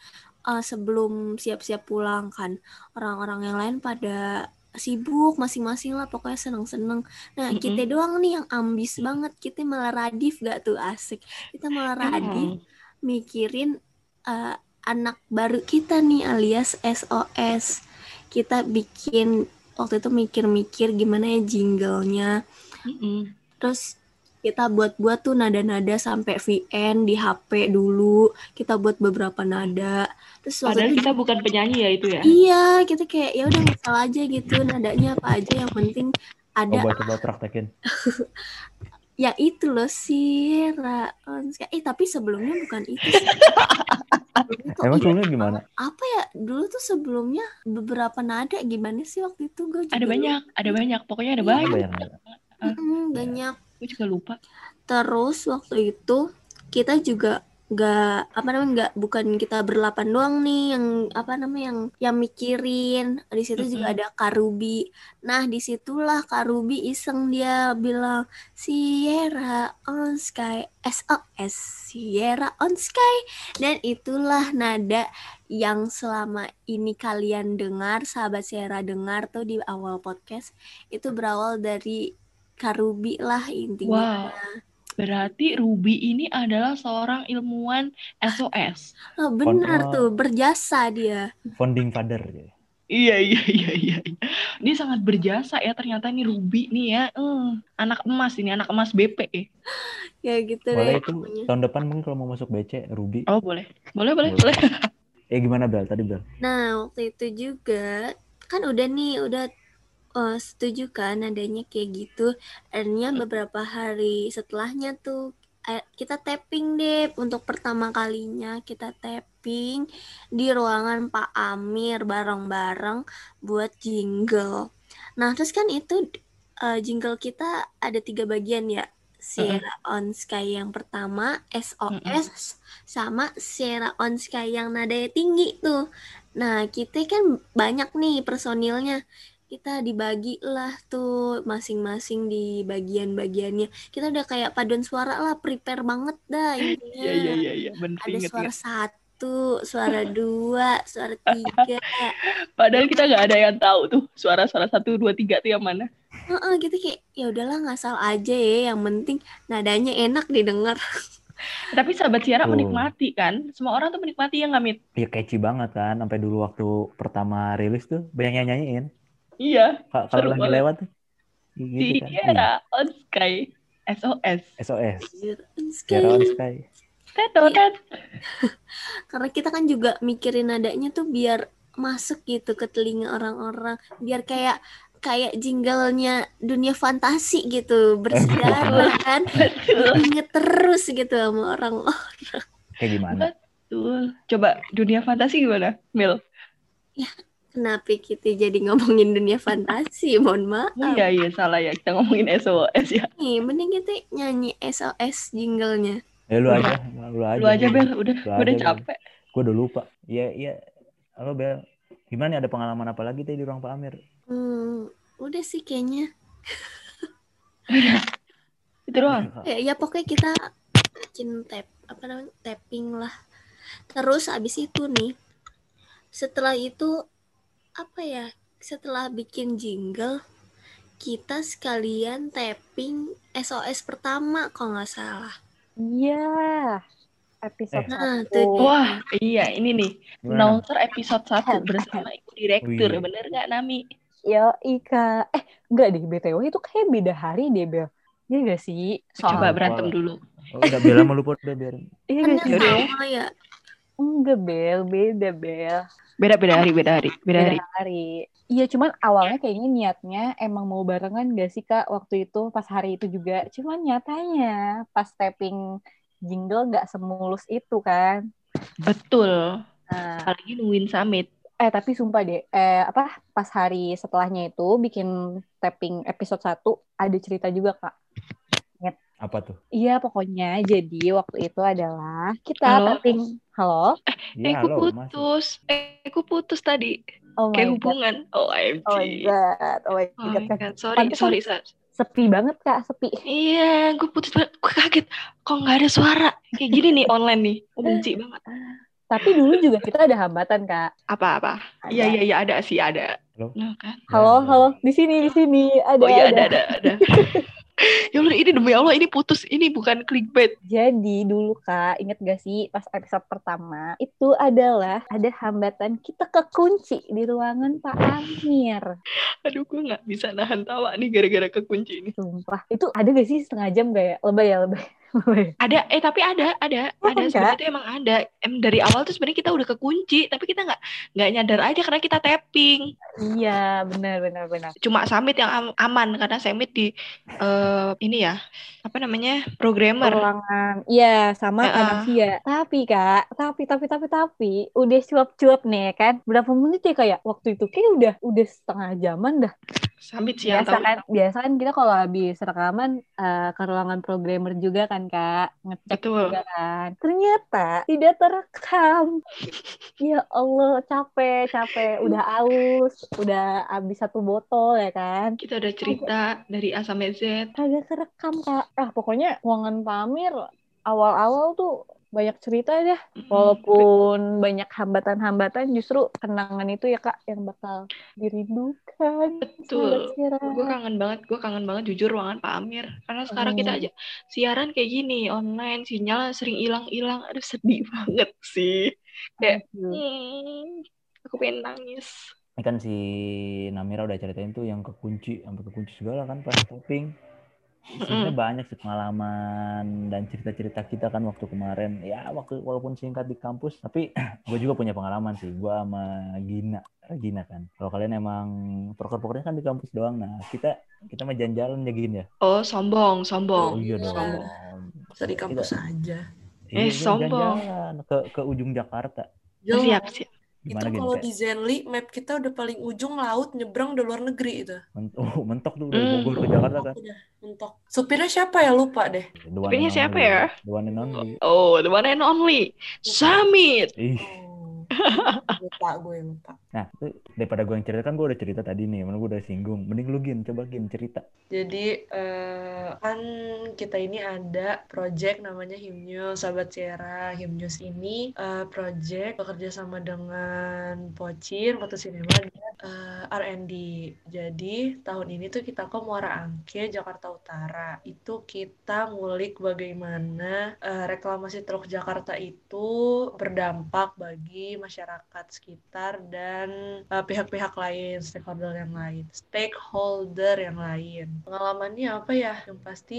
[SPEAKER 2] eh, sebelum siap-siap pulang kan orang-orang yang lain pada sibuk masing-masing lah pokoknya seneng-seneng. Nah
[SPEAKER 3] Mm-mm.
[SPEAKER 2] kita doang nih yang ambis banget kita malah radif gak tuh asik. Kita malah radif
[SPEAKER 3] Emang.
[SPEAKER 2] mikirin eh, anak baru kita nih alias SOS. Kita bikin waktu itu mikir-mikir gimana ya jinglenya.
[SPEAKER 3] Mm-mm.
[SPEAKER 2] Terus kita buat-buat tuh nada-nada sampai VN di HP dulu. Kita buat beberapa nada. Terus waktu
[SPEAKER 3] Padahal
[SPEAKER 2] itu
[SPEAKER 3] kita bukan penyanyi ya itu ya.
[SPEAKER 2] iya kita kayak ya udah ngasal aja gitu nadanya apa aja yang penting ada
[SPEAKER 4] Coba coba praktekin.
[SPEAKER 2] ya itu loh sih Ra eh tapi sebelumnya bukan itu sih. Sebelumnya tuh
[SPEAKER 4] Emang
[SPEAKER 2] iya,
[SPEAKER 4] sebelumnya gimana?
[SPEAKER 2] apa ya dulu tuh sebelumnya beberapa nada gimana sih waktu itu gue juga
[SPEAKER 3] Ada banyak, ada banyak. Pokoknya ada
[SPEAKER 2] Iya.
[SPEAKER 3] banyak.
[SPEAKER 4] Banyak, banyak.
[SPEAKER 2] lupa. Mm, banyak
[SPEAKER 3] Gue juga lupa.
[SPEAKER 2] terus waktu itu kita juga nggak apa namanya nggak bukan kita berlapan doang nih yang apa namanya yang yang mikirin. Di situ juga ada Karubi nah di situlah Karubi iseng dia bilang Sierra on Sky SOS Sierra on Sky. Dan itulah nada yang selama ini kalian dengar sahabat Sierra dengar tuh di awal podcast itu berawal dari Karubi lah intinya
[SPEAKER 3] Wow. Berarti Ruby ini adalah seorang ilmuwan SOS.
[SPEAKER 2] Oh, benar
[SPEAKER 4] Kon-
[SPEAKER 2] tuh, berjasa dia.
[SPEAKER 4] Founding father. ya.
[SPEAKER 3] Iya, iya, iya, iya. Dia sangat berjasa ya ternyata nih Ruby nih ya. Hmm, anak emas ini, anak emas BP. ya.
[SPEAKER 2] Ya gitu
[SPEAKER 4] Boleh
[SPEAKER 2] deh.
[SPEAKER 4] itu tahun depan mungkin kalau mau masuk BC, Ruby.
[SPEAKER 3] Oh, boleh. Boleh, boleh,
[SPEAKER 4] Boleh.
[SPEAKER 3] boleh.
[SPEAKER 4] Eh gimana Bel? Tadi Bel?
[SPEAKER 2] Nah, waktu itu juga kan udah nih, udah eh, setuju kan adanya kayak gitu. Akhirnya beberapa hari setelahnya tuh eh, kita tapping deh untuk pertama kalinya kita tapping di ruangan Pak Amir bareng-bareng buat jingle. Nah, terus kan itu eh, jingle kita ada tiga bagian ya. Sierra on Sky yang pertama, SOS, sama Sierra on Sky yang nadanya tinggi tuh. Nah, kita kan banyak nih personilnya. Kita dibagi lah tuh masing-masing di bagian-bagiannya. Kita udah kayak paduan suara lah, prepare banget dah intinya.
[SPEAKER 3] Iya, iya, iya, iya. Bener
[SPEAKER 2] Ada
[SPEAKER 3] inget,
[SPEAKER 2] suara
[SPEAKER 3] inget.
[SPEAKER 2] satu, suara dua, suara tiga.
[SPEAKER 3] Padahal kita nggak ada yang tahu tuh suara-suara satu, dua, tiga tuh yang mana.
[SPEAKER 2] Heeh, gitu kayak ya udahlah ngasal aja ya, yang penting nadanya enak didengar.
[SPEAKER 3] Tapi sahabat Siara
[SPEAKER 4] Tuh.
[SPEAKER 3] menikmati kan. Semua orang tuh menikmati ya nggak, Mit?
[SPEAKER 4] Iya catchy banget kan. Sampai dulu waktu pertama rilis tuh banyak yang nyanyiin.
[SPEAKER 3] Iya.
[SPEAKER 4] Kalau lagi
[SPEAKER 3] banget.
[SPEAKER 4] lewat tuh. Gitu kan.
[SPEAKER 3] Sierra on Sky. SOS.
[SPEAKER 4] Iya, SOS.
[SPEAKER 2] Sky.
[SPEAKER 4] Sierra on Sky.
[SPEAKER 3] Tetotet.
[SPEAKER 2] Karena kita kan juga mikirin nadanya tuh biar masuk gitu ke telinga orang-orang, biar kayak kayak jinglenya dunia fantasi gitu bersejarah kan inget terus gitu sama orang oh
[SPEAKER 4] Kayak gimana?
[SPEAKER 3] Betul. Coba dunia fantasi gimana, Mil?
[SPEAKER 2] Kenapa kita jadi ngomongin dunia fantasi mohon maaf
[SPEAKER 3] iya, iya, salah ya. Kita ngomongin SOS ya.
[SPEAKER 2] nih mending kita nyanyi SOS jinglenya
[SPEAKER 4] Ya lu aja, lu aja.
[SPEAKER 3] Lu aja, Bel. Udah,
[SPEAKER 4] Lu
[SPEAKER 3] udah
[SPEAKER 4] aja, Bel.
[SPEAKER 3] capek.
[SPEAKER 4] Gue udah lupa. Iya, iya. Halo Bel. Gimana nih ada pengalaman apa lagi tadi di ruang Pak Amir?
[SPEAKER 2] hmm, udah sih kayaknya
[SPEAKER 3] Itu doang.
[SPEAKER 2] ya, ya pokoknya kita bikin tap apa namanya tapping lah terus abis itu nih setelah itu apa ya setelah bikin jingle kita sekalian tapping SOS pertama kalau nggak salah
[SPEAKER 1] Iya. Episode
[SPEAKER 4] Eh.
[SPEAKER 2] Nah,
[SPEAKER 1] satu.
[SPEAKER 2] tuh.
[SPEAKER 3] Wah, iya ini nih.
[SPEAKER 4] Gimana?
[SPEAKER 3] Announcer episode 1 bersama ibu direktur.
[SPEAKER 4] Wih.
[SPEAKER 3] Bener nggak, Nami?
[SPEAKER 1] Yo, Ika. Eh, enggak deh, BTW itu kayak beda hari deh, Bel. Iya gak sih?
[SPEAKER 3] Coba
[SPEAKER 1] Soalnya
[SPEAKER 3] berantem dulu.
[SPEAKER 4] Oh, udah Bella mau lupa udah biarin.
[SPEAKER 1] Iya gak sih
[SPEAKER 2] sama ya.
[SPEAKER 1] Enggak Bel, beda Bel.
[SPEAKER 3] Beda beda hari, beda hari, beda hari.
[SPEAKER 1] Iya cuman awalnya kayaknya niatnya emang mau barengan gak sih kak waktu itu pas hari itu juga. Cuman nyatanya pas tapping jingle gak semulus itu kan.
[SPEAKER 3] Betul.
[SPEAKER 1] Nah,
[SPEAKER 3] Apalagi nungguin summit.
[SPEAKER 1] eh tapi sumpah deh, eh apa pas hari setelahnya itu bikin tapping episode 1 ada cerita juga kak.
[SPEAKER 4] Apa tuh?
[SPEAKER 1] Iya pokoknya jadi waktu itu adalah kita
[SPEAKER 3] Halo?
[SPEAKER 1] tapping. Halo?
[SPEAKER 3] eh,
[SPEAKER 4] Iya,
[SPEAKER 3] aku
[SPEAKER 4] halo, masih.
[SPEAKER 3] putus. Eh, aku putus tadi.
[SPEAKER 1] Oh my
[SPEAKER 3] Kayak
[SPEAKER 1] god.
[SPEAKER 3] hubungan. OMG.
[SPEAKER 1] Oh my god. Oh my
[SPEAKER 3] Oh
[SPEAKER 1] god.
[SPEAKER 3] my God. Sorry,
[SPEAKER 1] Pantesan
[SPEAKER 3] sorry, Sar.
[SPEAKER 1] Sepi banget kak, sepi.
[SPEAKER 3] Iya, gue putus banget. Gue kaget. Kok nggak ada suara? Kayak gini nih online nih. Benci banget.
[SPEAKER 1] Tapi dulu juga kita ada hambatan kak.
[SPEAKER 3] Apa-apa? Iya, iya, iya. Ada sih, ada.
[SPEAKER 4] Halo?
[SPEAKER 3] Nah, kan?
[SPEAKER 1] Halo,
[SPEAKER 4] Ya,
[SPEAKER 1] halo. Di sini, di sini. Ada,
[SPEAKER 3] Oh iya,
[SPEAKER 1] ada.
[SPEAKER 3] ada, ada, ada. ya Allah, ini demi Allah, ini putus. Ini bukan clickbait.
[SPEAKER 1] Jadi dulu kak, inget gak sih pas episode pertama itu adalah ada hambatan kita kekunci di ruangan Pak Amir.
[SPEAKER 3] Aduh, gue nggak bisa nahan tawa nih gara-gara kekunci ini.
[SPEAKER 1] Sumpah. Itu ada gak sih setengah jam gak ya? Lebay ya, lebay.
[SPEAKER 3] Ada, eh tapi ada, ada,
[SPEAKER 1] Oh,
[SPEAKER 3] ada. Sebenarnya itu emang ada. Em dari awal tuh sebenarnya kita udah kekunci, tapi kita nggak nggak nyadar aja karena kita tapping.
[SPEAKER 1] Iya, benar, benar, benar.
[SPEAKER 3] Cuma summit yang am- aman karena summit di eh, ini ya, apa namanya, programmer.
[SPEAKER 1] Ruangan. Iya, sama
[SPEAKER 3] Heeh.
[SPEAKER 1] Panavia. Tapi kak, tapi, tapi, tapi, tapi, udah cuap-cuap nih ya kan. Berapa menit ya kayak waktu itu kayak udah udah setengah jaman dah.
[SPEAKER 3] Summit sih yang
[SPEAKER 1] biasa kan biasa kan kita kalau habis rekaman eh, ke ruangan programmer juga kan kak? Ngecek
[SPEAKER 3] Betul.
[SPEAKER 1] juga kan. Ternyata tidak terekam ya Allah capek capek. Udah aus udah habis satu botol ya kan?
[SPEAKER 3] Kita udah cerita dari A sampai Z.
[SPEAKER 1] kagak kerekam kak. Ah pokoknya ruangan Pamir awal-awal tuh banyak cerita
[SPEAKER 3] Mm-mm.
[SPEAKER 1] walaupun banyak hambatan-hambatan justru kenangan itu ya kak yang bakal dirindukan
[SPEAKER 3] Betul. Gue kangen banget, gue kangen banget jujur ruangan Pak Amir. Karena sekarang kita
[SPEAKER 1] Hmm.
[SPEAKER 3] aja siaran kayak gini, online, sinyal sering hilang-hilang. Aduh sedih banget sih. Kayak, hmm, aku pengen nangis.
[SPEAKER 4] Ini kan si Namira udah ceritain tuh yang kekunci, sampai kekunci segala kan pas tapping. Sebenarnya banyak sih pengalaman dan cerita-cerita kita kan waktu kemarin. Ya waktu walaupun singkat di kampus, tapi gue juga punya pengalaman sih. Gue sama Gina, Gina kan. Kalau kalian emang proker-prokernya kan di kampus doang. Nah kita kita mah jalan-jalan ya Gin ya.
[SPEAKER 3] Oh, sombong,
[SPEAKER 4] Oh
[SPEAKER 3] sombong.
[SPEAKER 4] iya
[SPEAKER 8] Iya.
[SPEAKER 4] dong.
[SPEAKER 8] Masa di kampus aja.
[SPEAKER 4] Iya,
[SPEAKER 3] Eh,
[SPEAKER 4] gua
[SPEAKER 3] sombong.
[SPEAKER 4] jalan-jalan ke ke ujung Jakarta.
[SPEAKER 3] Siap, siap.
[SPEAKER 8] Itu
[SPEAKER 4] Gimana Gin?
[SPEAKER 8] kalau di Zenly, map kita udah paling ujung laut nyebrang udah luar negeri itu.
[SPEAKER 4] oh, mentok tuh dari
[SPEAKER 3] Hmm.
[SPEAKER 4] Bogor ke Jakarta kan.
[SPEAKER 8] Udah mentok. Supirnya siapa ya lupa deh.
[SPEAKER 3] Supirnya siapa
[SPEAKER 4] only.
[SPEAKER 3] ya?
[SPEAKER 4] The one and only.
[SPEAKER 3] Oh, the one and only. Summit.
[SPEAKER 4] Ih.
[SPEAKER 8] Oh, lupa gue lupa.
[SPEAKER 4] Nah, daripada gue yang cerita kan gue udah cerita tadi nih, mana gue udah singgung. Mending lu Gin, coba Gin cerita.
[SPEAKER 8] Jadi eh, kan kita ini ada project namanya Himnews Sahabat Sierra. Himnews ini eh, project bekerja sama dengan Pocin, Foto Cinema dan eh, R&D. Jadi tahun ini tuh kita ke Muara Angke, Jakarta Utara. Itu kita ngulik bagaimana eh, reklamasi Teluk Jakarta itu berdampak bagi masyarakat sekitar dan eh, pihak-pihak lain, stakeholder yang lain, stakeholder yang lain. Pengalamannya apa ya? Yang pasti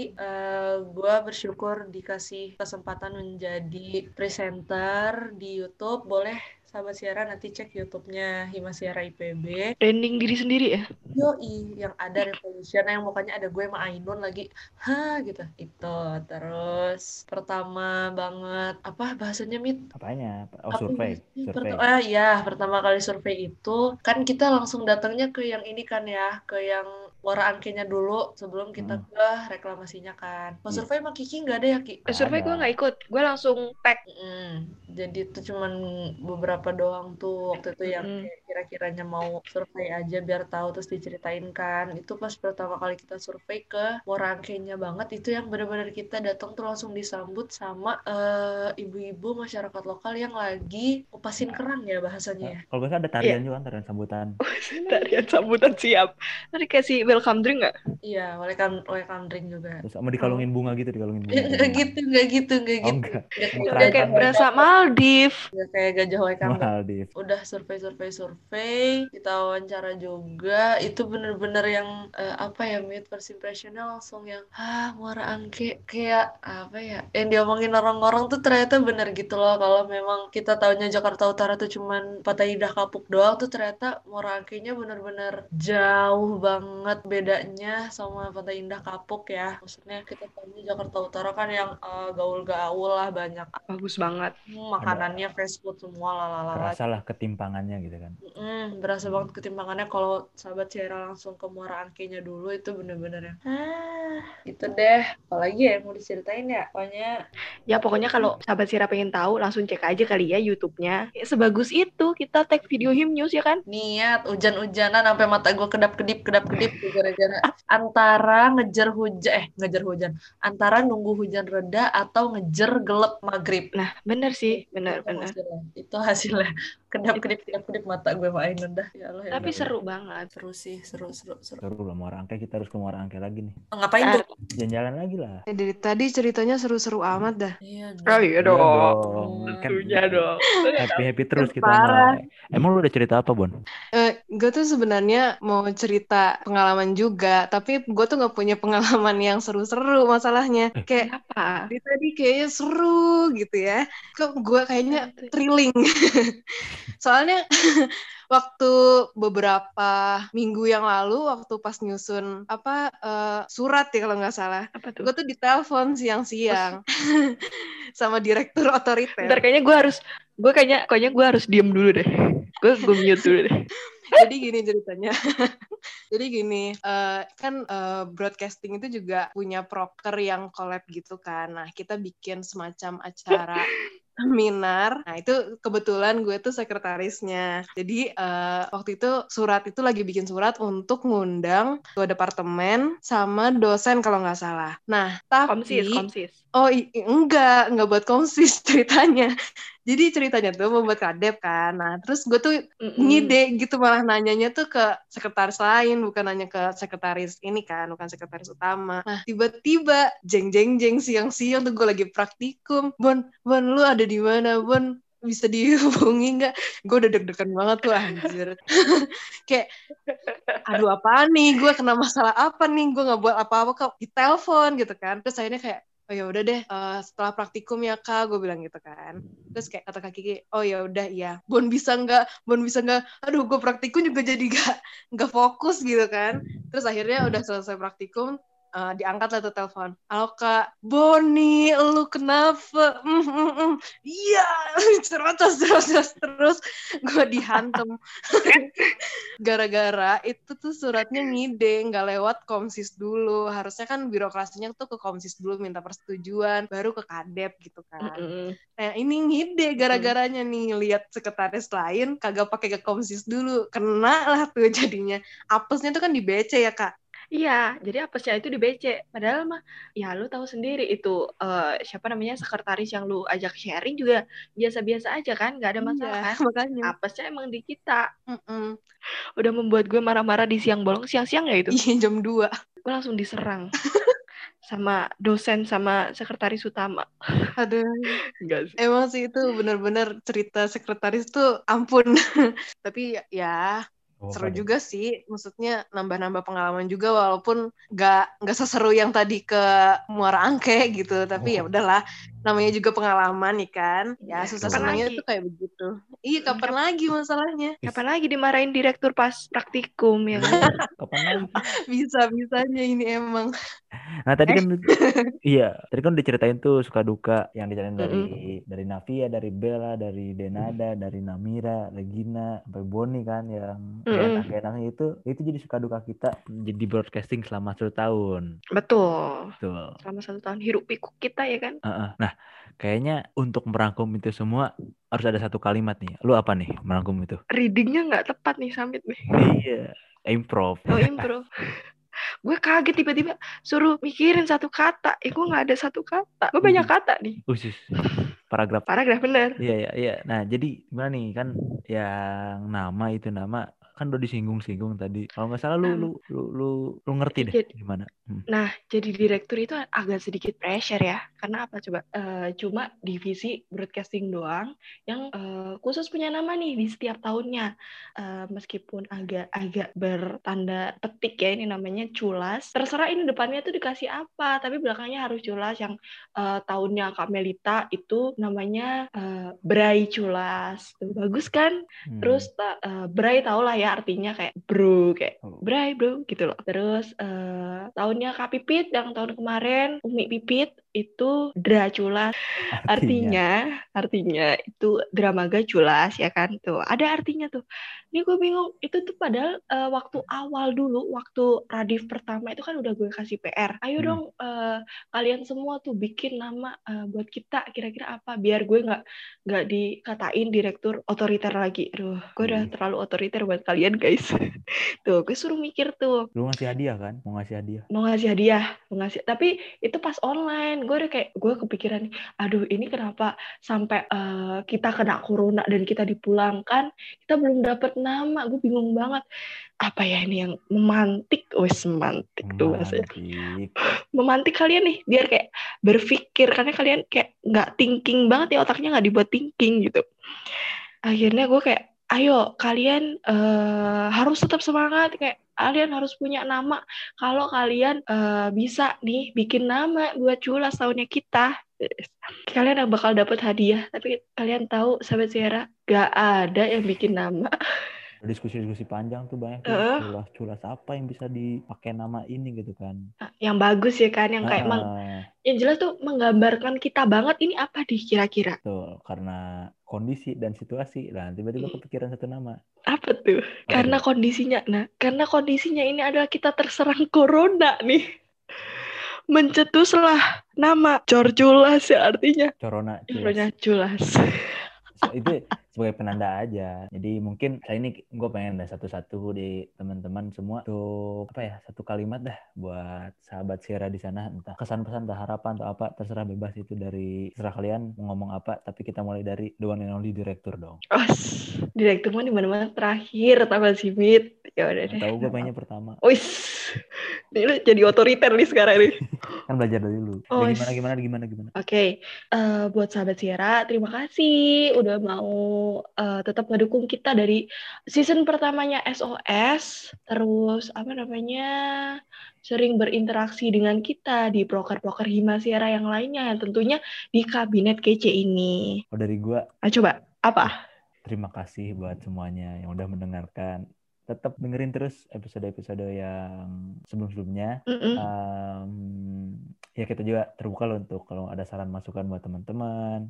[SPEAKER 8] gue bersyukur dikasih kesempatan menjadi presenter di YouTube. Boleh sahabat siaran nanti cek YouTube-nya Hima Siara IPB.
[SPEAKER 3] Branding diri sendiri ya.
[SPEAKER 8] Yoi, yang ada Revolution yang pokoknya ada gue sama Ainun lagi, ha gitu. Itu terus pertama banget apa bahasanya Mit?
[SPEAKER 4] Apanya? Oh,
[SPEAKER 8] Apa
[SPEAKER 4] survei. Survei.
[SPEAKER 8] Ah iya, pertama kali survei itu kan kita langsung datangnya ke yang ini kan ya, ke yang Muara Angkenya dulu sebelum kita
[SPEAKER 4] Hmm.
[SPEAKER 8] ke reklamasinya kan. Kalau
[SPEAKER 4] Iya.
[SPEAKER 8] survei sama Kiki nggak ada ya Ki?
[SPEAKER 3] Eh, survei gue nggak ikut. Gue langsung tag.
[SPEAKER 8] Mm, jadi itu cuman beberapa doang tuh waktu itu yang
[SPEAKER 3] Mm.
[SPEAKER 8] kayak kira-kiranya mau survei aja biar tahu terus diceritain kan. Itu pas pertama kali kita survei ke Muara Angkenya banget itu yang benar-benar kita datang tuh langsung disambut sama eh, ibu-ibu masyarakat lokal yang lagi kupasin kerang ya bahasanya ya.
[SPEAKER 4] Kalau gue ada tarian juga kan, tarian sambutan.
[SPEAKER 3] Tarian sambutan siap. Tadi kasih welcome drink nggak?
[SPEAKER 8] Iya, welcome welcome drink juga.
[SPEAKER 4] Terus sama dikalungin bunga gitu, dikalungin bunga.
[SPEAKER 8] Enggak gitu, enggak gitu, enggak
[SPEAKER 4] Oh,
[SPEAKER 8] gitu.
[SPEAKER 4] enggak.
[SPEAKER 8] Enggak
[SPEAKER 3] Udah kayak berasa Maldives.
[SPEAKER 8] Nggak kayak gajah welcome.
[SPEAKER 4] Maldives.
[SPEAKER 8] udah survei survei survei kita wawancara juga itu bener-bener yang eh, apa ya mid first impressionnya langsung yang ah muara angke kayak apa ya yang diomongin orang-orang tuh ternyata bener gitu loh kalau memang kita taunya Jakarta Utara tuh cuman Pantai Indah Kapuk doang tuh ternyata muara angkenya bener-bener jauh banget bedanya sama Pantai Indah Kapuk ya maksudnya kita taunya Jakarta Utara kan yang eh, gaul-gaul lah banyak
[SPEAKER 3] Bagus banget.
[SPEAKER 8] hmm, makanannya fast food semua lalalala
[SPEAKER 4] Kerasa lah ketimpangannya gitu kan.
[SPEAKER 8] Mm, berasa banget ketimpangannya kalau sahabat Ciara langsung ke Muara Angkenya dulu itu bener-bener yang ah gitu deh apalagi ya yang mau diceritain ya pokoknya
[SPEAKER 3] Ya pokoknya kalau sahabat Sira pengen tahu langsung cek aja kali ya YouTube-nya. Ya, sebagus itu kita tag video him news ya kan?
[SPEAKER 8] niat hujan-hujanan sampai mata gue kedap-kedip kedap-kedip gara-gara antara ngejar hujan eh ngejar hujan antara nunggu hujan reda atau ngejar gelap maghrib
[SPEAKER 3] Nah, bener sih,
[SPEAKER 8] itu
[SPEAKER 3] bener bener.
[SPEAKER 8] hasilnya itu hasilnya kedap-kedip kedap-kedip mata gue main udah ya Allah ya
[SPEAKER 3] Tapi
[SPEAKER 8] Allah.
[SPEAKER 3] seru banget.
[SPEAKER 8] seru sih seru seru seru
[SPEAKER 4] Seru lah Muara Angke, kita harus ke Muara Angke lagi nih.
[SPEAKER 8] ngapain
[SPEAKER 3] Ah,
[SPEAKER 8] tuh
[SPEAKER 4] Jalan-jalan lagi lah.
[SPEAKER 5] Eh, Dari tadi ceritanya seru-seru amat dah.
[SPEAKER 8] iya
[SPEAKER 3] Oh iya
[SPEAKER 4] Iya
[SPEAKER 3] dong.
[SPEAKER 4] dong. Kan
[SPEAKER 3] Tentunya dong.
[SPEAKER 4] happy-happy terus kita
[SPEAKER 5] Parah.
[SPEAKER 4] mah. Emang lu udah cerita apa, Bon?
[SPEAKER 5] Eh, gue tuh sebenarnya mau cerita pengalaman juga, tapi gue tuh nggak punya pengalaman yang seru-seru masalahnya. Kayak
[SPEAKER 3] Apa?
[SPEAKER 5] dari tadi kayaknya seru gitu ya. Kok gue kayaknya thrilling. Soalnya waktu beberapa minggu yang lalu, waktu pas nyusun apa eh, surat ya kalau nggak salah,
[SPEAKER 3] Apa tuh?
[SPEAKER 5] gue tuh ditelepon siang-siang sama direktur otoriter.
[SPEAKER 3] Bentar kayaknya gue harus gue kayaknya kayaknya gue harus diem dulu deh. Gue gue mute dulu deh.
[SPEAKER 5] Jadi gini ceritanya. Jadi gini, eh, kan eh, broadcasting itu juga punya proker yang collab gitu kan. Nah, kita bikin semacam acara seminar. Nah, itu kebetulan gue tuh sekretarisnya. Jadi eh, waktu itu surat itu lagi bikin surat untuk ngundang ketua departemen sama dosen kalau nggak salah. Nah, tapi
[SPEAKER 3] Komsis, komsis.
[SPEAKER 5] Oh enggak, enggak buat komsis ceritanya. Jadi ceritanya tuh membuat kadep kan. Nah terus gue tuh
[SPEAKER 3] Mm-mm.
[SPEAKER 5] ngide gitu malah nanyanya tuh ke sekretaris lain, bukan nanya ke sekretaris ini kan, bukan sekretaris utama. Nah tiba-tiba jeng jeng jeng siang-siang tuh gue lagi praktikum. Bon, Bon lu ada di mana? Bon bisa dihubungi nggak? Gue udah deg-degan banget tuh anjir. Kayak aduh apa nih? Gue kena masalah apa nih? Gue nggak buat apa-apa kok di telepon gitu kan. Terus akhirnya kayak oh ya udah deh eh, setelah praktikum ya kak gue bilang gitu kan. Terus kayak kata kak Kiki oh ya udah iya. Bon bisa nggak? Bon bisa nggak? Aduh gue praktikum juga jadi nggak nggak fokus gitu kan. Terus akhirnya udah selesai praktikum eh, diangkat lah tuh telepon. Halo kak. Boni lu kenapa? Mm, mm, mm. iya terus terus terus terus terus. Gue dihantem gara-gara itu tuh suratnya ngide nggak lewat komsis dulu. Harusnya kan birokrasinya tuh ke komsis dulu minta persetujuan baru ke kadep gitu kan.
[SPEAKER 3] Mm-mm.
[SPEAKER 5] nah ini ngide gara-garanya nih lihat sekretaris lain kagak pakai ke komsis dulu. Kena lah tuh jadinya. Apesnya tuh kan di BC ya kak
[SPEAKER 3] Iya, jadi apesnya itu di BC. Padahal mah, ya lu tahu sendiri itu eh, siapa namanya sekretaris yang lu ajak sharing juga biasa-biasa aja kan, nggak ada masalah
[SPEAKER 5] Iya,
[SPEAKER 3] kan.
[SPEAKER 5] makanya
[SPEAKER 3] Apesnya emang di kita.
[SPEAKER 5] Mm-mm.
[SPEAKER 3] Udah membuat gue marah-marah di siang bolong, siang-siang ya itu.
[SPEAKER 5] iya jam 2
[SPEAKER 3] Gue langsung diserang sama dosen sama sekretaris utama.
[SPEAKER 5] aduh
[SPEAKER 3] Enggak sih.
[SPEAKER 5] emang sih itu bener-bener cerita sekretaris tuh ampun tapi ya- ya
[SPEAKER 4] Oh,
[SPEAKER 5] seru juga sih maksudnya nambah-nambah pengalaman juga walaupun nggak nggak seseru yang tadi ke Muara Angke gitu tapi ya
[SPEAKER 4] Oh.
[SPEAKER 5] udahlah namanya juga pengalaman nih kan
[SPEAKER 3] Iya,
[SPEAKER 5] ya susah
[SPEAKER 3] kapan
[SPEAKER 5] senangnya
[SPEAKER 3] lagi?
[SPEAKER 5] tuh kayak begitu iya kapan lagi masalahnya
[SPEAKER 3] Kapan lagi dimarahin direktur pas praktikum ya kan?
[SPEAKER 4] Kapan lagi?
[SPEAKER 5] bisa bisanya ini emang
[SPEAKER 4] Nah tadi kan iya tadi kan diceritain tuh suka duka yang diceritain dari dari Navia, dari Bella, dari Denada, dari Namira, Regina, sampai Boni kan yang
[SPEAKER 3] Mm-mm.
[SPEAKER 4] enak-enaknya itu itu jadi suka duka kita jadi broadcasting selama satu tahun.
[SPEAKER 3] Betul.
[SPEAKER 4] Betul.
[SPEAKER 3] Selama satu tahun hiruk pikuk kita ya kan?
[SPEAKER 4] Heeh. Nah kayaknya untuk merangkum itu semua harus ada satu kalimat nih. Lu apa nih merangkum itu?
[SPEAKER 3] Readingnya nggak tepat nih Samit nih.
[SPEAKER 4] iya. Improv.
[SPEAKER 3] Oh improv. gue kaget tiba-tiba suruh mikirin satu kata. Eh gue nggak ada satu kata. Gue banyak kata nih.
[SPEAKER 4] Usus. Paragraf
[SPEAKER 3] Paragraf bener.
[SPEAKER 4] Iya, iya, iya. Nah, jadi gimana nih kan yang nama itu nama kan udah disinggung-singgung tadi. Kalau nggak salah lu
[SPEAKER 3] Nah.
[SPEAKER 4] lu lu lu, lu ngerti deh
[SPEAKER 3] Jadi-
[SPEAKER 4] gimana. Hmm.
[SPEAKER 3] Nah, jadi direktur itu agak sedikit pressure ya. Karena apa coba? Eh, cuma divisi broadcasting doang yang eh, khusus punya nama nih di setiap tahunnya. Eh, meskipun agak-agak bertanda petik ya ini namanya culas. Terserah ini depannya tuh dikasih apa, tapi belakangnya harus culas yang eh, tahunnya Kak Melita itu namanya eh, Bray Culas. Tuh, bagus kan?
[SPEAKER 4] Hmm.
[SPEAKER 3] Terus eh, Bray tau lah ya artinya kayak bro kayak
[SPEAKER 4] Oh.
[SPEAKER 3] Bray bro gitu loh. Terus eh, tahunnya Kak Pipit yang tahun kemarin Umi Pipit itu Dracula artinya artinya itu dramaga culas ya kan tuh ada artinya tuh ini gue bingung itu tuh padahal eh, waktu awal dulu waktu Radif pertama itu kan udah gue kasih PR ayo
[SPEAKER 4] Hmm.
[SPEAKER 3] dong eh, kalian semua tuh bikin nama eh, buat kita kira-kira apa biar gue nggak nggak dikatain direktur otoriter lagi aduh gue udah
[SPEAKER 4] Iya.
[SPEAKER 3] terlalu otoriter buat kalian guys. Tuh gue suruh mikir tuh.
[SPEAKER 4] Lu ngasih hadiah kan? Mau ngasih hadiah.
[SPEAKER 3] mau ngasih hadiah mau ngasih. Tapi itu pas online. Gue udah kayak gue kepikiran aduh ini kenapa sampai eh, kita kena corona dan kita dipulangkan kita belum dapet nama. Gue bingung banget. Apa ya ini yang memantik? Wes memantik tuh bahasanya
[SPEAKER 4] Romantik.
[SPEAKER 3] memantik kalian nih biar kayak berpikir. Karena kalian kayak nggak thinking banget ya otaknya nggak dibuat thinking gitu. Akhirnya gue kayak ayo kalian eh, harus tetap semangat kayak kalian harus punya nama. Kalau kalian eh, bisa nih bikin nama buat culas tahunnya kita. Kalian bakal dapat hadiah tapi kalian tahu sahabat Sierra gak ada yang bikin nama
[SPEAKER 4] Diskusi-diskusi panjang tuh banyak tuh.
[SPEAKER 3] Heeh.
[SPEAKER 4] Culas-culas apa yang bisa dipakai nama ini gitu kan.
[SPEAKER 3] yang bagus ya kan yang kayak meng-
[SPEAKER 4] Ah,
[SPEAKER 3] yang jelas tuh menggambarkan kita banget ini apa di kira-kira
[SPEAKER 4] Betul, karena kondisi dan situasi. Nah, tiba-tiba kepikiran satu nama.
[SPEAKER 3] apa tuh
[SPEAKER 4] Apa
[SPEAKER 3] karena
[SPEAKER 4] tuh?
[SPEAKER 3] kondisinya nah karena kondisinya ini adalah kita terserang corona nih mencetuslah nama Corculas ya artinya
[SPEAKER 4] Corona.
[SPEAKER 3] Corona culas
[SPEAKER 4] So, itu sebagai penanda aja. Jadi mungkin saya ini gue pengen dah satu-satu di teman-teman semua tuh apa ya satu kalimat dah buat sahabat Sierra di sana. Entah kesan pesan entah harapan atau apa terserah bebas itu dari terserah kalian mau ngomong apa. Tapi kita mulai dari the one and only direktur dong.
[SPEAKER 3] Os, direktur mah di mana-mana terakhir tambah simit ya udah deh.
[SPEAKER 4] Tahu gue pengennya pertama.
[SPEAKER 3] Wis, ini lu jadi otoriter nih sekarang nih.
[SPEAKER 4] kan belajar dari lu.
[SPEAKER 3] Oh,
[SPEAKER 4] Ya, gimana gimana gimana gimana.
[SPEAKER 3] Oke, eh, buat sahabat Sierra, terima kasih udah mau eh, tetap ngedukung kita dari season pertamanya SOS, terus apa namanya sering berinteraksi dengan kita di broker-broker Hima Sierra yang lainnya, yang tentunya di kabinet kece ini.
[SPEAKER 4] Oh dari gue
[SPEAKER 3] Ah, coba apa?
[SPEAKER 4] terima kasih buat semuanya yang udah mendengarkan. Tetap dengerin terus episode-episode yang sebelum-sebelumnya.
[SPEAKER 3] Mm-mm.
[SPEAKER 4] Em, ya kita juga terbuka loh untuk kalau ada saran masukan buat teman-teman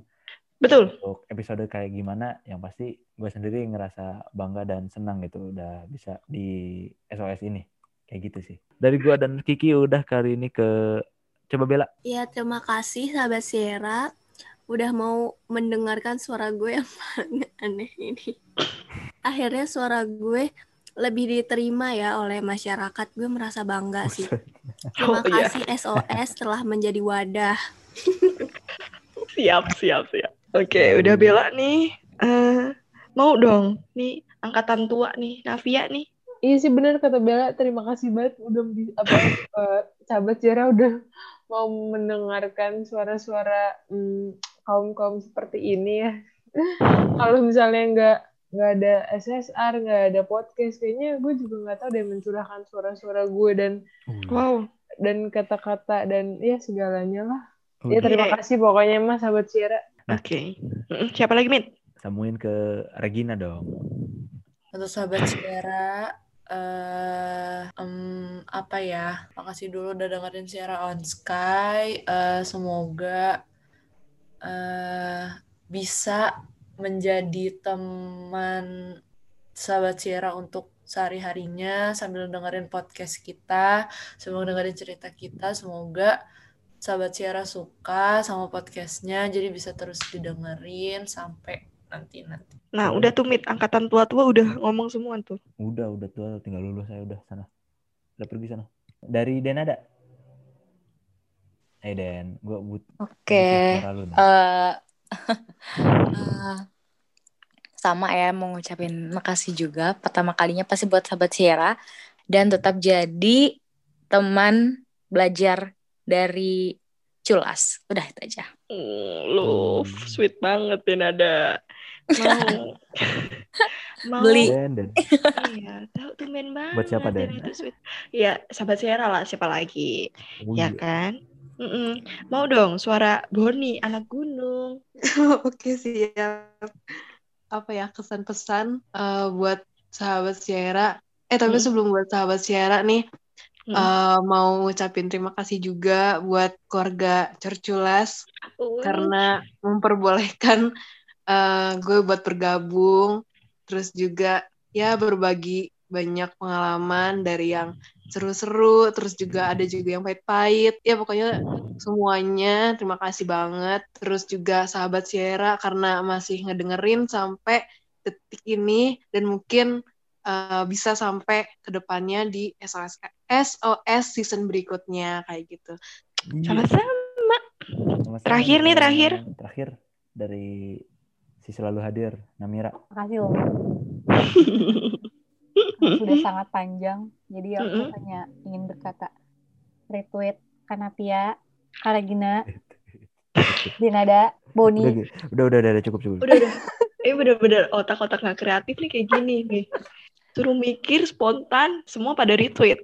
[SPEAKER 3] Betul.
[SPEAKER 4] untuk episode kayak gimana yang pasti gue sendiri ngerasa bangga dan senang gitu udah bisa di SOS ini kayak gitu sih dari gue dan Kiki udah kali ini ke coba Bella
[SPEAKER 2] Ya, terima kasih sahabat Sierra udah mau mendengarkan suara gue yang paling aneh ini. Akhirnya suara gue lebih diterima ya oleh masyarakat. Gue merasa bangga sih. Terima
[SPEAKER 3] Oh, iya.
[SPEAKER 2] kasih SOS telah menjadi wadah.
[SPEAKER 3] Siap, siap, siap. Oke, udah bela nih. Eh, mau dong. Nih angkatan tua nih, Navia nih.
[SPEAKER 5] Iya sih benar kata Bella. Terima kasih banget udah di- apa eh, sahabat Jara udah mau mendengarkan suara-suara kaum kaum seperti ini ya. Kalau misalnya nggak nggak ada SSR, nggak ada podcast, kayaknya gue juga nggak tahu deh mencurahkan suara-suara gue dan
[SPEAKER 3] Wow.
[SPEAKER 5] dan kata-kata dan ya segalanya lah. Ya
[SPEAKER 4] Udah.
[SPEAKER 5] terima
[SPEAKER 3] Iya.
[SPEAKER 5] kasih pokoknya mas sahabat Sierra.
[SPEAKER 3] Oke. Mm-mm, Siapa lagi, Mit?
[SPEAKER 4] sambungin ke Regina dong
[SPEAKER 8] Untuk sahabat Sierra, eh em, apa ya? Makasih dulu udah dengerin Sierra on Sky. Eh, semoga eh bisa menjadi teman sahabat Sierra untuk sehari-harinya sambil dengerin podcast kita, sambil dengerin cerita kita. Semoga sahabat Sierra suka sama podcastnya, jadi bisa terus didengerin sampai nanti-nanti.
[SPEAKER 3] Nah, udah tuh, Mit. Angkatan tua-tua udah ngomong semua tuh.
[SPEAKER 4] udah udah tua tinggal lulus saya udah sana udah pergi sana dari Den ada eh Den gue but
[SPEAKER 1] Oke.
[SPEAKER 4] butuh suara
[SPEAKER 1] Eh,
[SPEAKER 6] pertama ya mau ngucapin makasih juga pertama kalinya pasti buat sahabat Sierra dan tetap jadi teman belajar dari Culas. Udah itu aja.
[SPEAKER 9] Mm, love, sweet banget ya Nada. Mau mau
[SPEAKER 6] Beli.
[SPEAKER 4] Dan, dan.
[SPEAKER 9] Iya, tahu tumben banget.
[SPEAKER 4] Buat siapa, Dan?
[SPEAKER 9] Itu sweet. Iya, sahabat Sierra lah, siapa lagi?
[SPEAKER 4] Oh,
[SPEAKER 9] Ya
[SPEAKER 4] iya.
[SPEAKER 9] kan? Mm-mm. Mau dong suara Boni, anak gunung.
[SPEAKER 5] Oke siap. Apa ya kesan pesan eh, buat sahabat Sierra? Eh tapi
[SPEAKER 9] Hmm.
[SPEAKER 5] sebelum buat sahabat Sierra nih
[SPEAKER 9] Hmm.
[SPEAKER 5] eh, mau ngucapin terima kasih juga buat keluarga Cerculas
[SPEAKER 9] Uy.
[SPEAKER 5] karena memperbolehkan eh, gue buat bergabung, terus juga ya berbagi banyak pengalaman dari yang seru-seru, terus juga ada juga yang pahit-pahit, ya pokoknya semuanya terima kasih banget. Terus juga sahabat Sierra karena masih ngedengerin sampai detik ini dan mungkin eh, bisa sampai ke depannya di SOS SOS season berikutnya kayak gitu.
[SPEAKER 4] Iya.
[SPEAKER 9] Sama-sama. Terakhir nih, terakhir.
[SPEAKER 4] Terakhir dari si selalu hadir, Namira.
[SPEAKER 1] Makasih loh. Sudah sangat panjang. Jadi aku hanya ingin berkata retweet Kanapia, Karagina, Dinada, Boni.
[SPEAKER 4] Udah, udah, udah, udah, cukup, cukup.
[SPEAKER 9] Udah, udah. Eh bener-bener otak-otak nggak kreatif nih kayak gini nih. Suruh mikir spontan, semua pada retweet.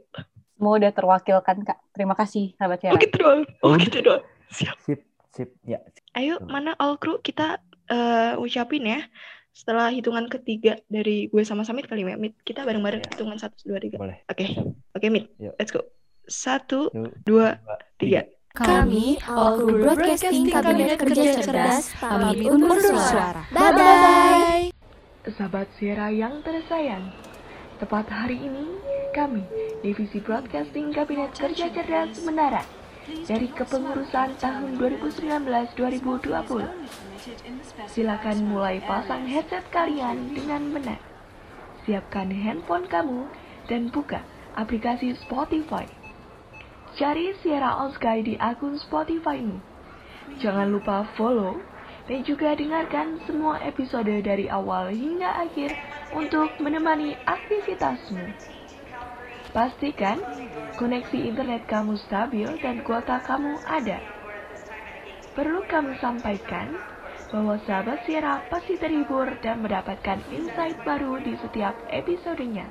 [SPEAKER 1] Semua udah terwakilkan, Kak. Terima kasih, sahabat
[SPEAKER 9] Oh
[SPEAKER 1] Sierra.
[SPEAKER 9] gitu doang. Oh
[SPEAKER 4] Oh,
[SPEAKER 9] gitu doang. Siap.
[SPEAKER 4] Sip, sip, ya.
[SPEAKER 9] Ayo, mana all crew kita eh, ucapin ya. Setelah hitungan ketiga dari gue sama Samit kali ya, Mit. Kita bareng-bareng
[SPEAKER 4] Iya.
[SPEAKER 9] hitungan satu, dua, tiga.
[SPEAKER 4] Boleh.
[SPEAKER 9] Oke,
[SPEAKER 4] Siap.
[SPEAKER 9] oke Mit.
[SPEAKER 4] Yuk.
[SPEAKER 9] Let's go. Satu,
[SPEAKER 4] Satu,
[SPEAKER 9] dua,
[SPEAKER 4] dua,
[SPEAKER 9] tiga.
[SPEAKER 10] Kami, All Crew Broadcasting Kabinet Kerja Cerdas, pamit undur suara. Bye-bye.
[SPEAKER 9] Sahabat Sierra yang tersayang, tepat hari ini kami, Divisi Broadcasting Kabinet Kerja Cerdas Menara, dari kepengurusan tahun 2019-2020. Silakan mulai pasang headset kalian dengan benar. Siapkan handphone kamu dan buka aplikasi Spotify. Cari Sierra on Sky di akun Spotify-mu. Jangan lupa follow dan juga dengarkan semua episode dari awal hingga akhir untuk menemani aktivitasmu. Pastikan koneksi internet kamu stabil dan kuota kamu ada. Perlu kami sampaikan bahwa sahabat Sierra pasti terhibur dan mendapatkan insight baru di setiap episodenya.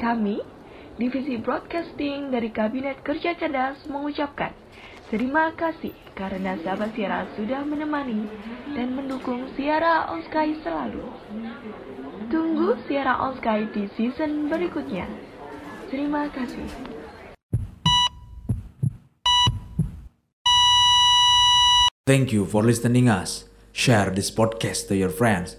[SPEAKER 9] Kami, Divisi Broadcasting dari Kabinet Kerja Cerdas mengucapkan terima kasih karena sahabat Sierra sudah menemani dan mendukung Sierra on Sky selalu. Tunggu Sierra on Sky di season berikutnya. Terima kasih.
[SPEAKER 11] Thank you for listening us. Share this podcast to your friends.